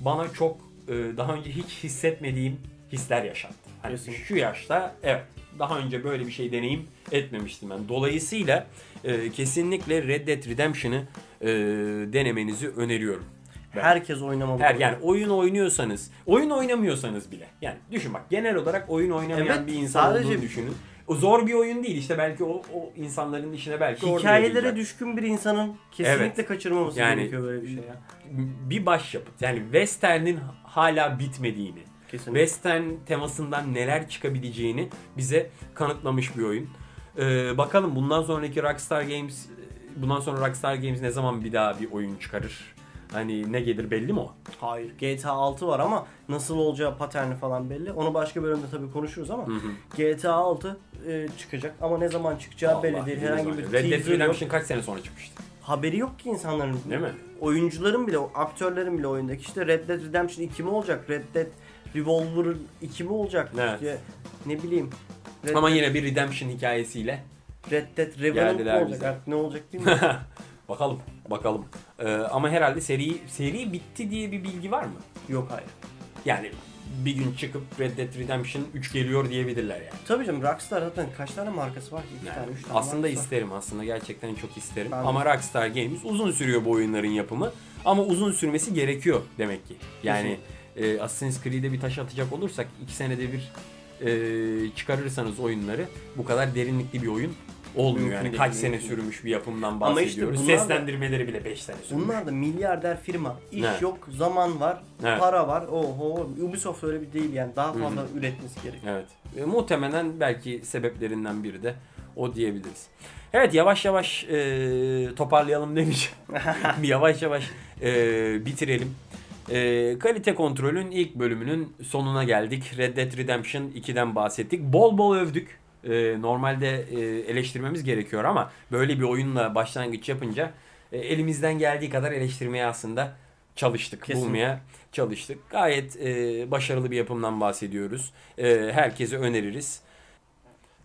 Bana çok e, daha önce hiç hissetmediğim hisler yaşattı. Hani Kesinlikle. şu yaşta evet daha önce böyle bir şey deneyim etmemiştim ben. Dolayısıyla e, kesinlikle Red Dead Redemption'ı e, denemenizi öneriyorum. Ben. Herkes oynamalı. Her yani oyun oynuyorsanız, oyun oynamıyorsanız bile. Yani düşün bak genel olarak oyun oynamayan Evet, bir insan sadece- olduğunu düşünün. O zor bir oyun değil işte belki o, o insanların işine belki Hikayelere düşkün bir insanın kesinlikle Evet. kaçırmaması Yani- gerekiyor böyle bir şey ya. bir başyapıt. Yani Western'in hala bitmediğini, Kesinlikle. Western temasından neler çıkabileceğini bize kanıtlamış bir oyun. Ee, bakalım bundan sonraki Rockstar Games bundan sonra Rockstar Games ne zaman bir daha bir oyun çıkarır? Hani ne gelir belli mi o? Hayır. GTA 6 var ama nasıl olacağı paterni falan belli. Onu başka bölümde tabii konuşuruz ama GTA 6 e, çıkacak ama ne zaman çıkacağı belli Allah değil. bilir Herhangi bir Red Dead. Redemption kaç sene sonra çıkmıştı? Haberi yok ki insanların. Değil mi? Oyuncuların bile, aktörlerin bile oyundaki işte Red Dead Redemption 2 mi olacak? Red Dead Revolver 2 mi olacak? Evet. İşte ne bileyim. Red, Ama Dead, yine bir Redemption hikayesiyle. Red Dead Revenant mı Geldiler olacak? bize. Artık ne olacak bilmiyorum. bakalım, bakalım. Ee, ama herhalde seri seri bitti diye bir bilgi var mı? yok hayır. Yani bir gün çıkıp Red Dead Redemption 3 geliyor diyebilirler yani. Tabii canım Rockstar zaten kaç tane markası var ki? 2 Yani tane, 3 tane aslında markası var. isterim aslında gerçekten çok isterim. Ben de. ama Rockstar Games uzun sürüyor bu oyunların yapımı. Ama uzun sürmesi gerekiyor demek ki. Yani e, Assassin's Creed'e bir taş atacak olursak 2 senede bir e, çıkarırsanız oyunları bu kadar derinlikli bir oyun olmuyor. Mümkün Yani değil, kaç sene mümkün. sürmüş bir yapımdan Ama işte bahsediyoruz. da- Seslendirmeleri bile 5 sene sürmüş. Bunlar da milyarder firma. İş Evet. yok, zaman var, Evet. para var. Oho, Ubisoft öyle bir değil yani. Daha fazla üretmesi gerekiyor. Evet. E, muhtemelen belki sebeplerinden biri de o diyebiliriz. Evet yavaş yavaş e, toparlayalım bir yavaş yavaş e, bitirelim. E, kalite kontrolün ilk bölümünün sonuna geldik. Red Dead Redemption 2'den bahsettik. Bol bol övdük. E, normalde e, eleştirmemiz gerekiyor ama böyle bir oyunla başlangıç yapınca e, elimizden geldiği kadar eleştirmeye aslında çalıştık. Kesinlikle. Bulmaya çalıştık. Gayet e, başarılı bir yapımdan bahsediyoruz. E, herkese öneririz.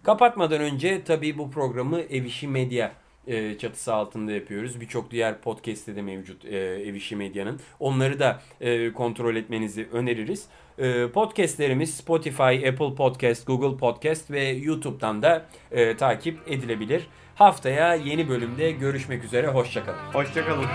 Kapatmadan önce tabii bu programı Ev İşi Medya e, çatısı altında yapıyoruz. Birçok diğer podcast'te de mevcut e, Ev İşi Medya'nın. Onları da e, kontrol etmenizi öneririz. E, podcast'lerimiz Spotify, Apple Podcast, Google Podcast ve YouTube'dan da e, takip edilebilir. Haftaya yeni bölümde görüşmek üzere. Hoşçakalın. Hoşçakalın.